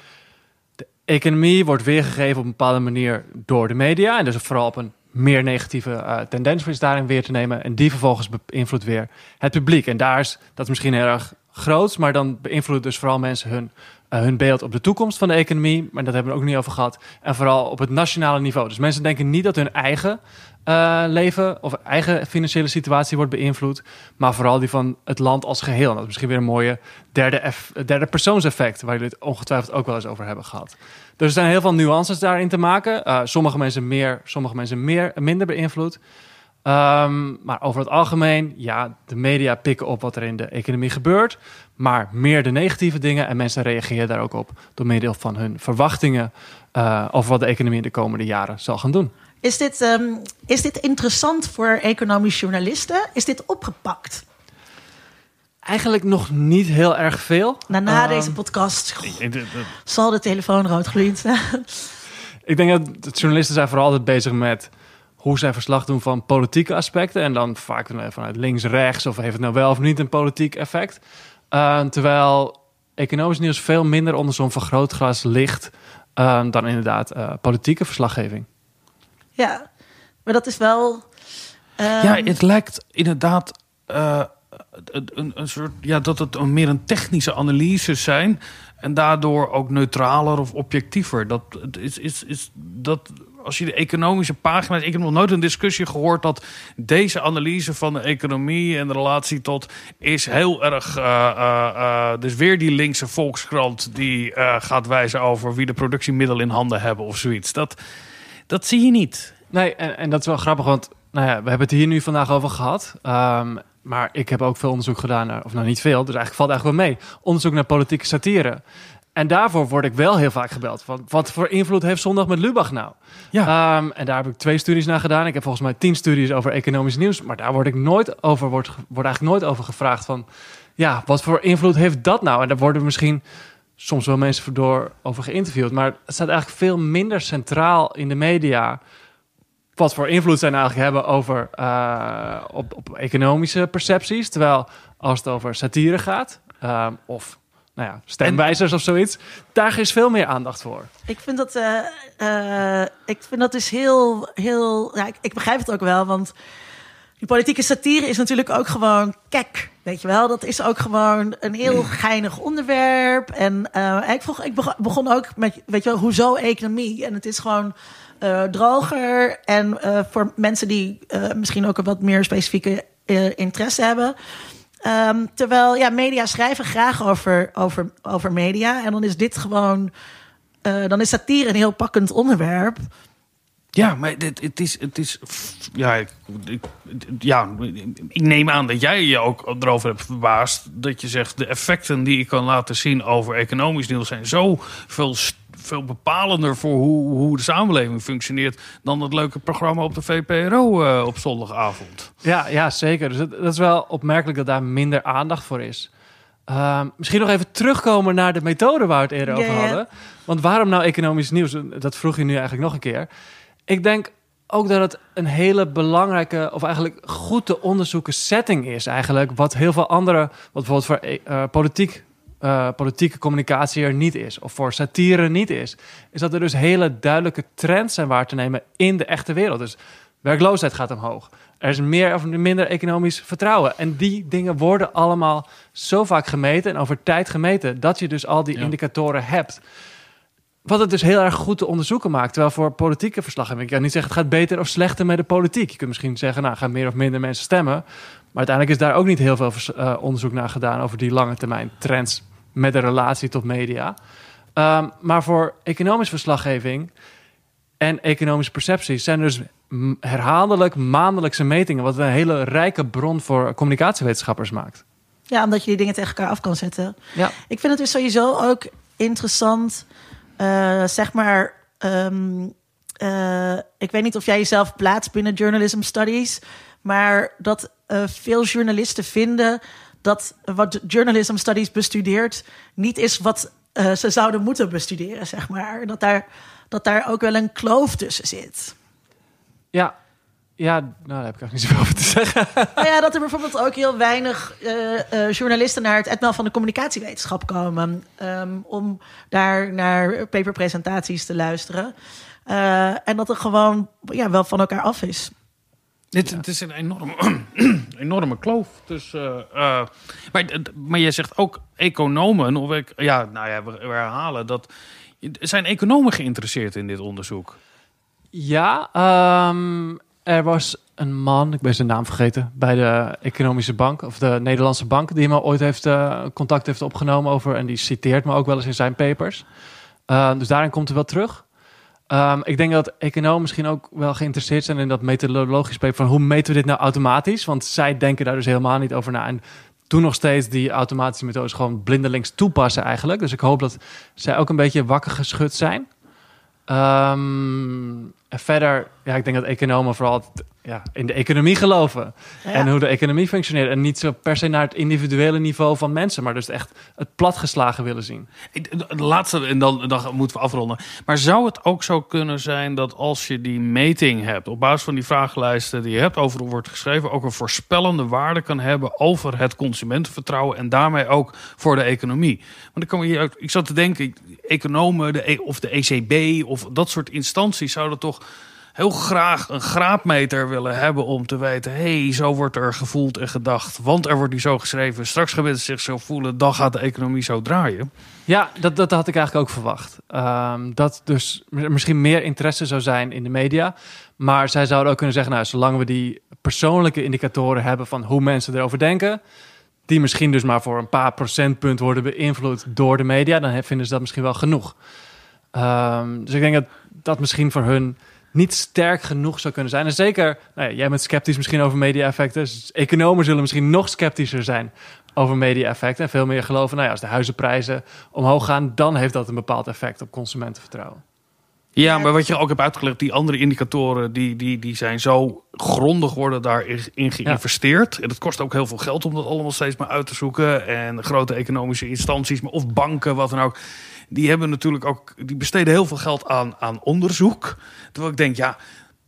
de economie wordt weergegeven op een bepaalde manier door de media. En dus vooral op een meer negatieve eh, tendens daarin weer te nemen. En die vervolgens beïnvloedt weer het publiek. En daar is dat is misschien heel erg groot, maar dan beïnvloedt dus vooral mensen hun, eh, hun beeld op de toekomst van de economie. Maar dat hebben we ook niet over gehad. En vooral op het nationale niveau. Dus mensen denken niet dat hun eigen eh, leven of eigen financiële situatie wordt beïnvloed, maar vooral die van het land als geheel. En dat is misschien weer een mooie derde, derde persoonseffect, waar jullie het ongetwijfeld ook wel eens over hebben gehad. Dus er zijn heel veel nuances daarin te maken. Eh, sommige mensen meer, sommige mensen meer, minder beïnvloed. Ehm, maar over het algemeen, ja, de media pikken op wat er in de economie gebeurt, maar meer de negatieve dingen en mensen reageren daar ook op door middel van hun verwachtingen eh, over wat de economie in de komende jaren zal gaan doen. Is dit, ehm, is dit interessant voor economisch journalisten? Is dit opgepakt? Eigenlijk nog niet heel erg veel. Na, na Ehm, deze podcast ik- ik- ik- zal de telefoon rood gloeien. Ik denk dat de journalisten zijn vooral altijd bezig met hoe zij verslag doen van politieke aspecten. En dan vaak vanuit links-rechts of heeft het nou wel of niet een politiek effect. Eh, terwijl economisch nieuws veel minder onder zo'n vergrootglas ligt eh, dan inderdaad eh, politieke verslaggeving. ja, maar dat is wel. ehm, ja, het lijkt inderdaad eh, een, een, soort, ja, dat het een, meer een technische analyses zijn. En daardoor ook neutraler of objectiever. Dat is, is, is dat als je de economische pagina's. Ik heb nog nooit een discussie gehoord dat deze analyse van de economie en de relatie tot. is heel erg. eh, eh, eh, dus weer die linkse volkskrant die gaat wijzen over wie de productiemiddelen in handen hebben of zoiets. Dat, dat zie je niet. Nee, en, en dat is wel grappig, want nou ja, we hebben het hier nu vandaag over gehad. Ehm, maar ik heb ook veel onderzoek gedaan naar, of nou niet veel, dus eigenlijk valt eigenlijk wel mee. Onderzoek naar politieke satire. En daarvoor word ik wel heel vaak gebeld. Van, wat voor invloed heeft Zondag met Lubach nou? Ja. Ehm, en daar heb ik twee studies naar gedaan. Ik heb volgens mij tien studies over economisch nieuws. Maar daar word ik nooit over, wordt, wordt eigenlijk nooit over gevraagd van... Ja, wat voor invloed heeft dat nou? En daar worden misschien soms wel mensen door over geïnterviewd. Maar het staat eigenlijk veel minder centraal in de media wat voor invloed zij nou eigenlijk hebben over eh, op, op economische percepties. Terwijl als het over satire gaat, ehm, of nou ja, stemwijzers of zoiets, daar is veel meer aandacht voor. Ik vind dat, eh, eh, ik vind dat dus heel, heel. Ja, ik, ik begrijp het ook wel, want die politieke satire is natuurlijk ook gewoon kek. Weet je wel, dat is ook gewoon een heel geinig onderwerp. En ik, vroeg, ik beg- begon ook met, weet je wel, hoezo economie? En het is gewoon eh, droger. En eh, voor mensen die eh, misschien ook een wat meer specifieke interesse hebben. Ehm, terwijl ja, media schrijven graag over, over, over media. En dan is dit gewoon. dan is satire een heel pakkend onderwerp. Ja, maar dit, het is. Het is ja, ik, ja, ik neem aan dat jij je ook erover hebt verbaasd. Dat je zegt: de effecten die ik kan laten zien over economisch nieuws zijn zo veel, veel bepalender voor hoe, hoe de samenleving functioneert. dan dat leuke programma op de VPRO eh, op zondagavond. Ja, ja zeker. Dus het- dat is wel opmerkelijk dat daar minder aandacht voor is. Ehm, misschien nog even terugkomen naar de methode waar we het eerder over hadden. Want waarom nou economisch nieuws? Dat vroeg je nu eigenlijk nog een keer. Ik denk ook dat het een hele belangrijke, of eigenlijk goed te onderzoeken setting is eigenlijk. Wat heel veel andere, wat bijvoorbeeld voor eh, politiek, eh, politieke communicatie er niet is. Of voor satire niet is. Is dat er dus hele duidelijke trends zijn waar te nemen in de echte wereld. Dus werkloosheid gaat omhoog. Er is meer of minder economisch vertrouwen. En die dingen worden allemaal zo vaak gemeten en over tijd gemeten, dat je dus al die Ja. indicatoren hebt. Wat het dus heel erg goed te onderzoeken maakt. Terwijl voor politieke verslaggeving, ik kan niet zeggen het gaat beter of slechter met de politiek. Je kunt misschien zeggen, nou gaan meer of minder mensen stemmen. Maar uiteindelijk is daar ook niet heel veel eh, onderzoek naar gedaan over die lange termijn trends met de relatie tot media. Ehm, maar voor economische verslaggeving en economische percepties zijn er dus herhaaldelijk maandelijkse metingen, wat een hele rijke bron voor communicatiewetenschappers maakt. Ja, omdat je die dingen tegen elkaar af kan zetten. Ja. Ik vind het dus sowieso ook interessant, eh, zeg maar. ehm, eh, ik weet niet of jij jezelf plaatst binnen journalism studies, maar dat eh, veel journalisten vinden dat wat journalism studies bestudeert niet is wat eh, ze zouden moeten bestuderen, zeg maar. Dat daar, dat daar ook wel een kloof tussen zit. Ja, ja nou, daar heb ik eigenlijk niet zoveel over te zeggen. Nou ja, dat er bijvoorbeeld ook heel weinig eh, eh, journalisten naar het etmaal van de communicatiewetenschap komen. ehm, om daar naar paperpresentaties te luisteren. En dat er gewoon ja, wel van elkaar af is. Dit, Het is een enorme, enorme kloof. Dus, eh, eh, maar, maar jij zegt ook economen, of ik, ja, nou ja, we, we herhalen dat. Zijn economen geïnteresseerd in dit onderzoek? Ja, ehm, er was een man, ik ben zijn naam vergeten, bij de Economische Bank, of de Nederlandse Bank, die me ooit heeft, eh, contact heeft opgenomen over, en die citeert me ook wel eens in zijn papers. Eh, dus daarin komt er wel terug. Ehm, ik denk dat economen misschien ook wel geïnteresseerd zijn in dat methodologisch paper van hoe meten we dit nou automatisch? Want zij denken daar dus helemaal niet over na. En doen nog steeds die automatische methodes gewoon blindelings toepassen eigenlijk. Dus ik hoop dat zij ook een beetje wakker geschud zijn. Ehm, en verder, ja, ik denk dat economen vooral ja, in de economie geloven. Ja. En hoe de economie functioneert. En niet zo per se naar het individuele niveau van mensen, maar dus echt het platgeslagen willen zien. De laatste, en dan, dan moeten we afronden. Maar zou het ook zo kunnen zijn dat als je die meting hebt, op basis van die vragenlijsten die je hebt, over wordt geschreven, ook een voorspellende waarde kan hebben over het consumentenvertrouwen en daarmee ook voor de economie? Want ik, kan hier, ik zat te denken, economen de, E- of de ECB of dat soort instanties zouden toch heel graag een graadmeter willen hebben om te weten: hé, hey, zo wordt er gevoeld en gedacht. Want er wordt nu zo geschreven. Straks gaan mensen zich zo voelen, dan gaat de economie zo draaien. Ja, dat, dat had ik eigenlijk ook verwacht. Ehm, dat dus misschien meer interesse zou zijn in de media. Maar zij zouden ook kunnen zeggen, nou, zolang we die persoonlijke indicatoren hebben van hoe mensen erover denken, die misschien dus maar voor een paar procentpunt worden beïnvloed door de media, dan vinden ze dat misschien wel genoeg. Ehm, dus ik denk dat dat misschien voor hun niet sterk genoeg zou kunnen zijn. En zeker, nou ja, jij bent sceptisch misschien over media-effecten. Dus economen zullen misschien nog sceptischer zijn over media-effecten. En veel meer geloven, nou ja, als de huizenprijzen omhoog gaan, dan heeft dat een bepaald effect op consumentenvertrouwen. Ja, maar wat je ook hebt uitgelegd, die andere indicatoren, die, die, die zijn zo grondig worden daarin in geïnvesteerd. En het kost ook heel veel geld om dat allemaal steeds maar uit te zoeken. En grote economische instanties, maar of banken, wat dan ook. Die hebben natuurlijk ook, die besteden heel veel geld aan, aan onderzoek. Terwijl ik denk, ja,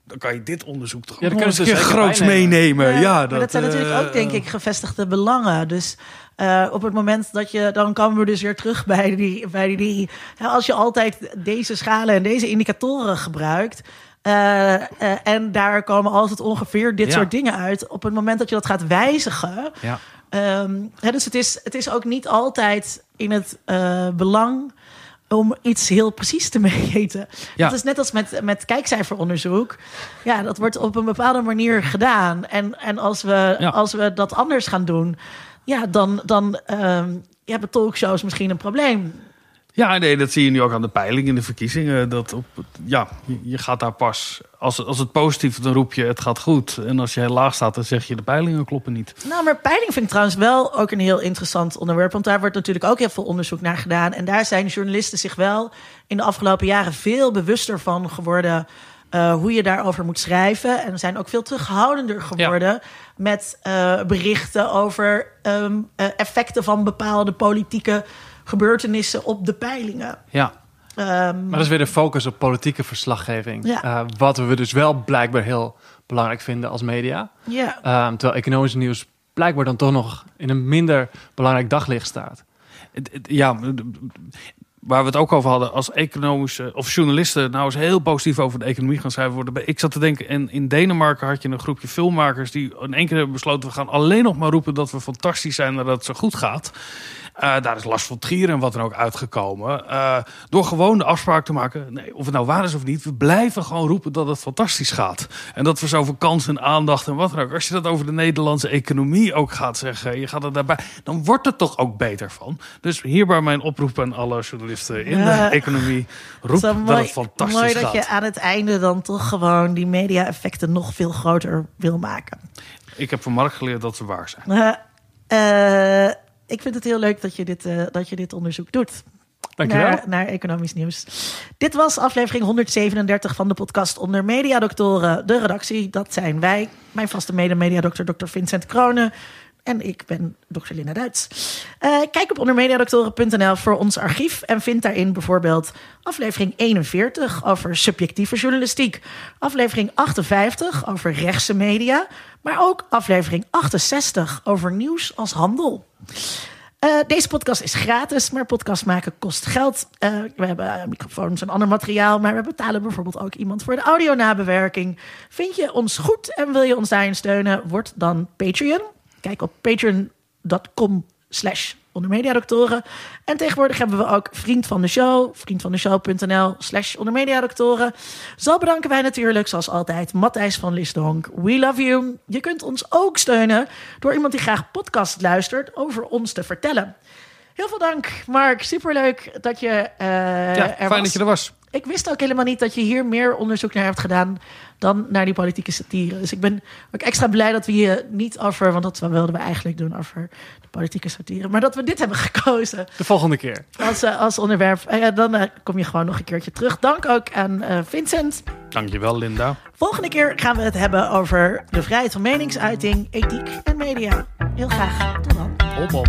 dan kan je dit onderzoek toch Ja, ook dan kunnen ze keer zeker groots meenemen. meenemen. Ja, maar dat zijn natuurlijk eh, ook, denk ik, gevestigde belangen. Dus eh, op het moment dat je, dan komen we dus weer terug bij die, bij die, als je altijd deze schalen en deze indicatoren gebruikt. eh, eh, en daar komen altijd ongeveer dit Ja. soort dingen uit. Op het moment dat je dat gaat wijzigen. Ja. Ehm, hè, dus het is, het is ook niet altijd in het eh, belang om iets heel precies te meten. Ja. Dat is net als met, met kijkcijferonderzoek. Ja, dat wordt op een bepaalde manier gedaan. En, en als, we, Ja. als we dat anders gaan doen... ja, dan, dan ehm, hebben talkshows misschien een probleem. Ja, nee, dat zie je nu ook aan de peiling in de verkiezingen. Dat op, ja, je- je gaat daar pas. Als, als het positief is, dan roep je het gaat goed. En als je heel laag staat, dan zeg je de peilingen kloppen niet. Nou, maar peiling vind ik trouwens wel ook een heel interessant onderwerp. Want daar wordt natuurlijk ook heel veel onderzoek naar gedaan. En daar zijn journalisten zich wel in de afgelopen jaren veel bewuster van geworden. eh, hoe je daarover moet schrijven. En we zijn ook veel terughoudender geworden met eh, berichten over ehm, eh, effecten van bepaalde politieke gebeurtenissen op de peilingen. Ja. Ehm, Maar dat is weer de focus op politieke verslaggeving. Ja. Eh, wat we dus wel blijkbaar heel belangrijk vinden als media. ja. Ehm, terwijl economisch nieuws blijkbaar dan toch nog in een minder belangrijk daglicht staat. Ja, waar we het ook over hadden, als economische of journalisten nou eens heel positief over de economie gaan schrijven worden. Ik zat te denken, en in Denemarken had je een groepje filmmakers die in één keer hebben besloten: we gaan alleen nog maar roepen dat we fantastisch zijn en dat het zo goed gaat. Eh, daar is Lars van Trier en wat dan ook uitgekomen. Eh, door gewoon de afspraak te maken, nee, of het nou waar is of niet, we blijven gewoon roepen dat het fantastisch gaat. En dat we zoveel kansen en aandacht en wat dan ook. Als je dat over de Nederlandse economie ook gaat zeggen, je gaat het daarbij, dan wordt het toch ook beter van. Dus hierbij mijn oproep aan alle journalisten in Ja. de economie. Roep dat mooi, het fantastisch mooi gaat. dat je aan het einde dan toch gewoon die media-effecten nog veel groter wil maken. Ik heb van Mark geleerd dat ze waar zijn. Eh, ik vind het heel leuk dat je dit, eh, dat je dit onderzoek doet. Dankjewel. Naar, naar economisch nieuws. Dit was aflevering 137 van de podcast onder Mediadoktoren. De redactie, dat zijn wij. Mijn vaste mede-mediadokter, Dr. Vincent Kronen. En ik ben Dr. Linda Duits. Eh, kijk op ondermediadoktoren.nl voor ons archief. En vind daarin bijvoorbeeld aflevering 41 over subjectieve journalistiek. Aflevering 58 over rechtse media. Maar ook aflevering 68 over nieuws als handel. Eh, deze podcast is gratis, maar podcast maken kost geld. Eh, we hebben microfoons en ander materiaal, maar we betalen bijvoorbeeld ook iemand voor de audio-nabewerking. Vind je ons goed en wil je ons daarin steunen? Word dan Patreon. Kijk op patreon.com slash. En tegenwoordig hebben we ook Vriend van de Show. Vriendvandeshow.nl slash ondermediadoktoren. Zo bedanken wij natuurlijk, zoals altijd, Matthijs van Lisdonk. We love you. Je kunt ons ook steunen door iemand die graag podcast luistert over ons te vertellen. Heel veel dank, Mark. Superleuk dat je eh Ja, er fijn was. dat je er was. Ik wist ook helemaal niet dat je hier meer onderzoek naar hebt gedaan dan naar die politieke satire. Dus ik ben ook extra blij dat we hier niet over, want dat wilden we eigenlijk doen over de politieke satire, maar dat we dit hebben gekozen De volgende keer. als, eh, als onderwerp. En ja, dan eh, kom je gewoon nog een keertje terug. Dank ook aan eh, Vincent. Dankjewel, Linda. Volgende keer gaan we het hebben over de vrijheid van meningsuiting, ethiek en media. Heel graag. Tot dan. Hop, hop.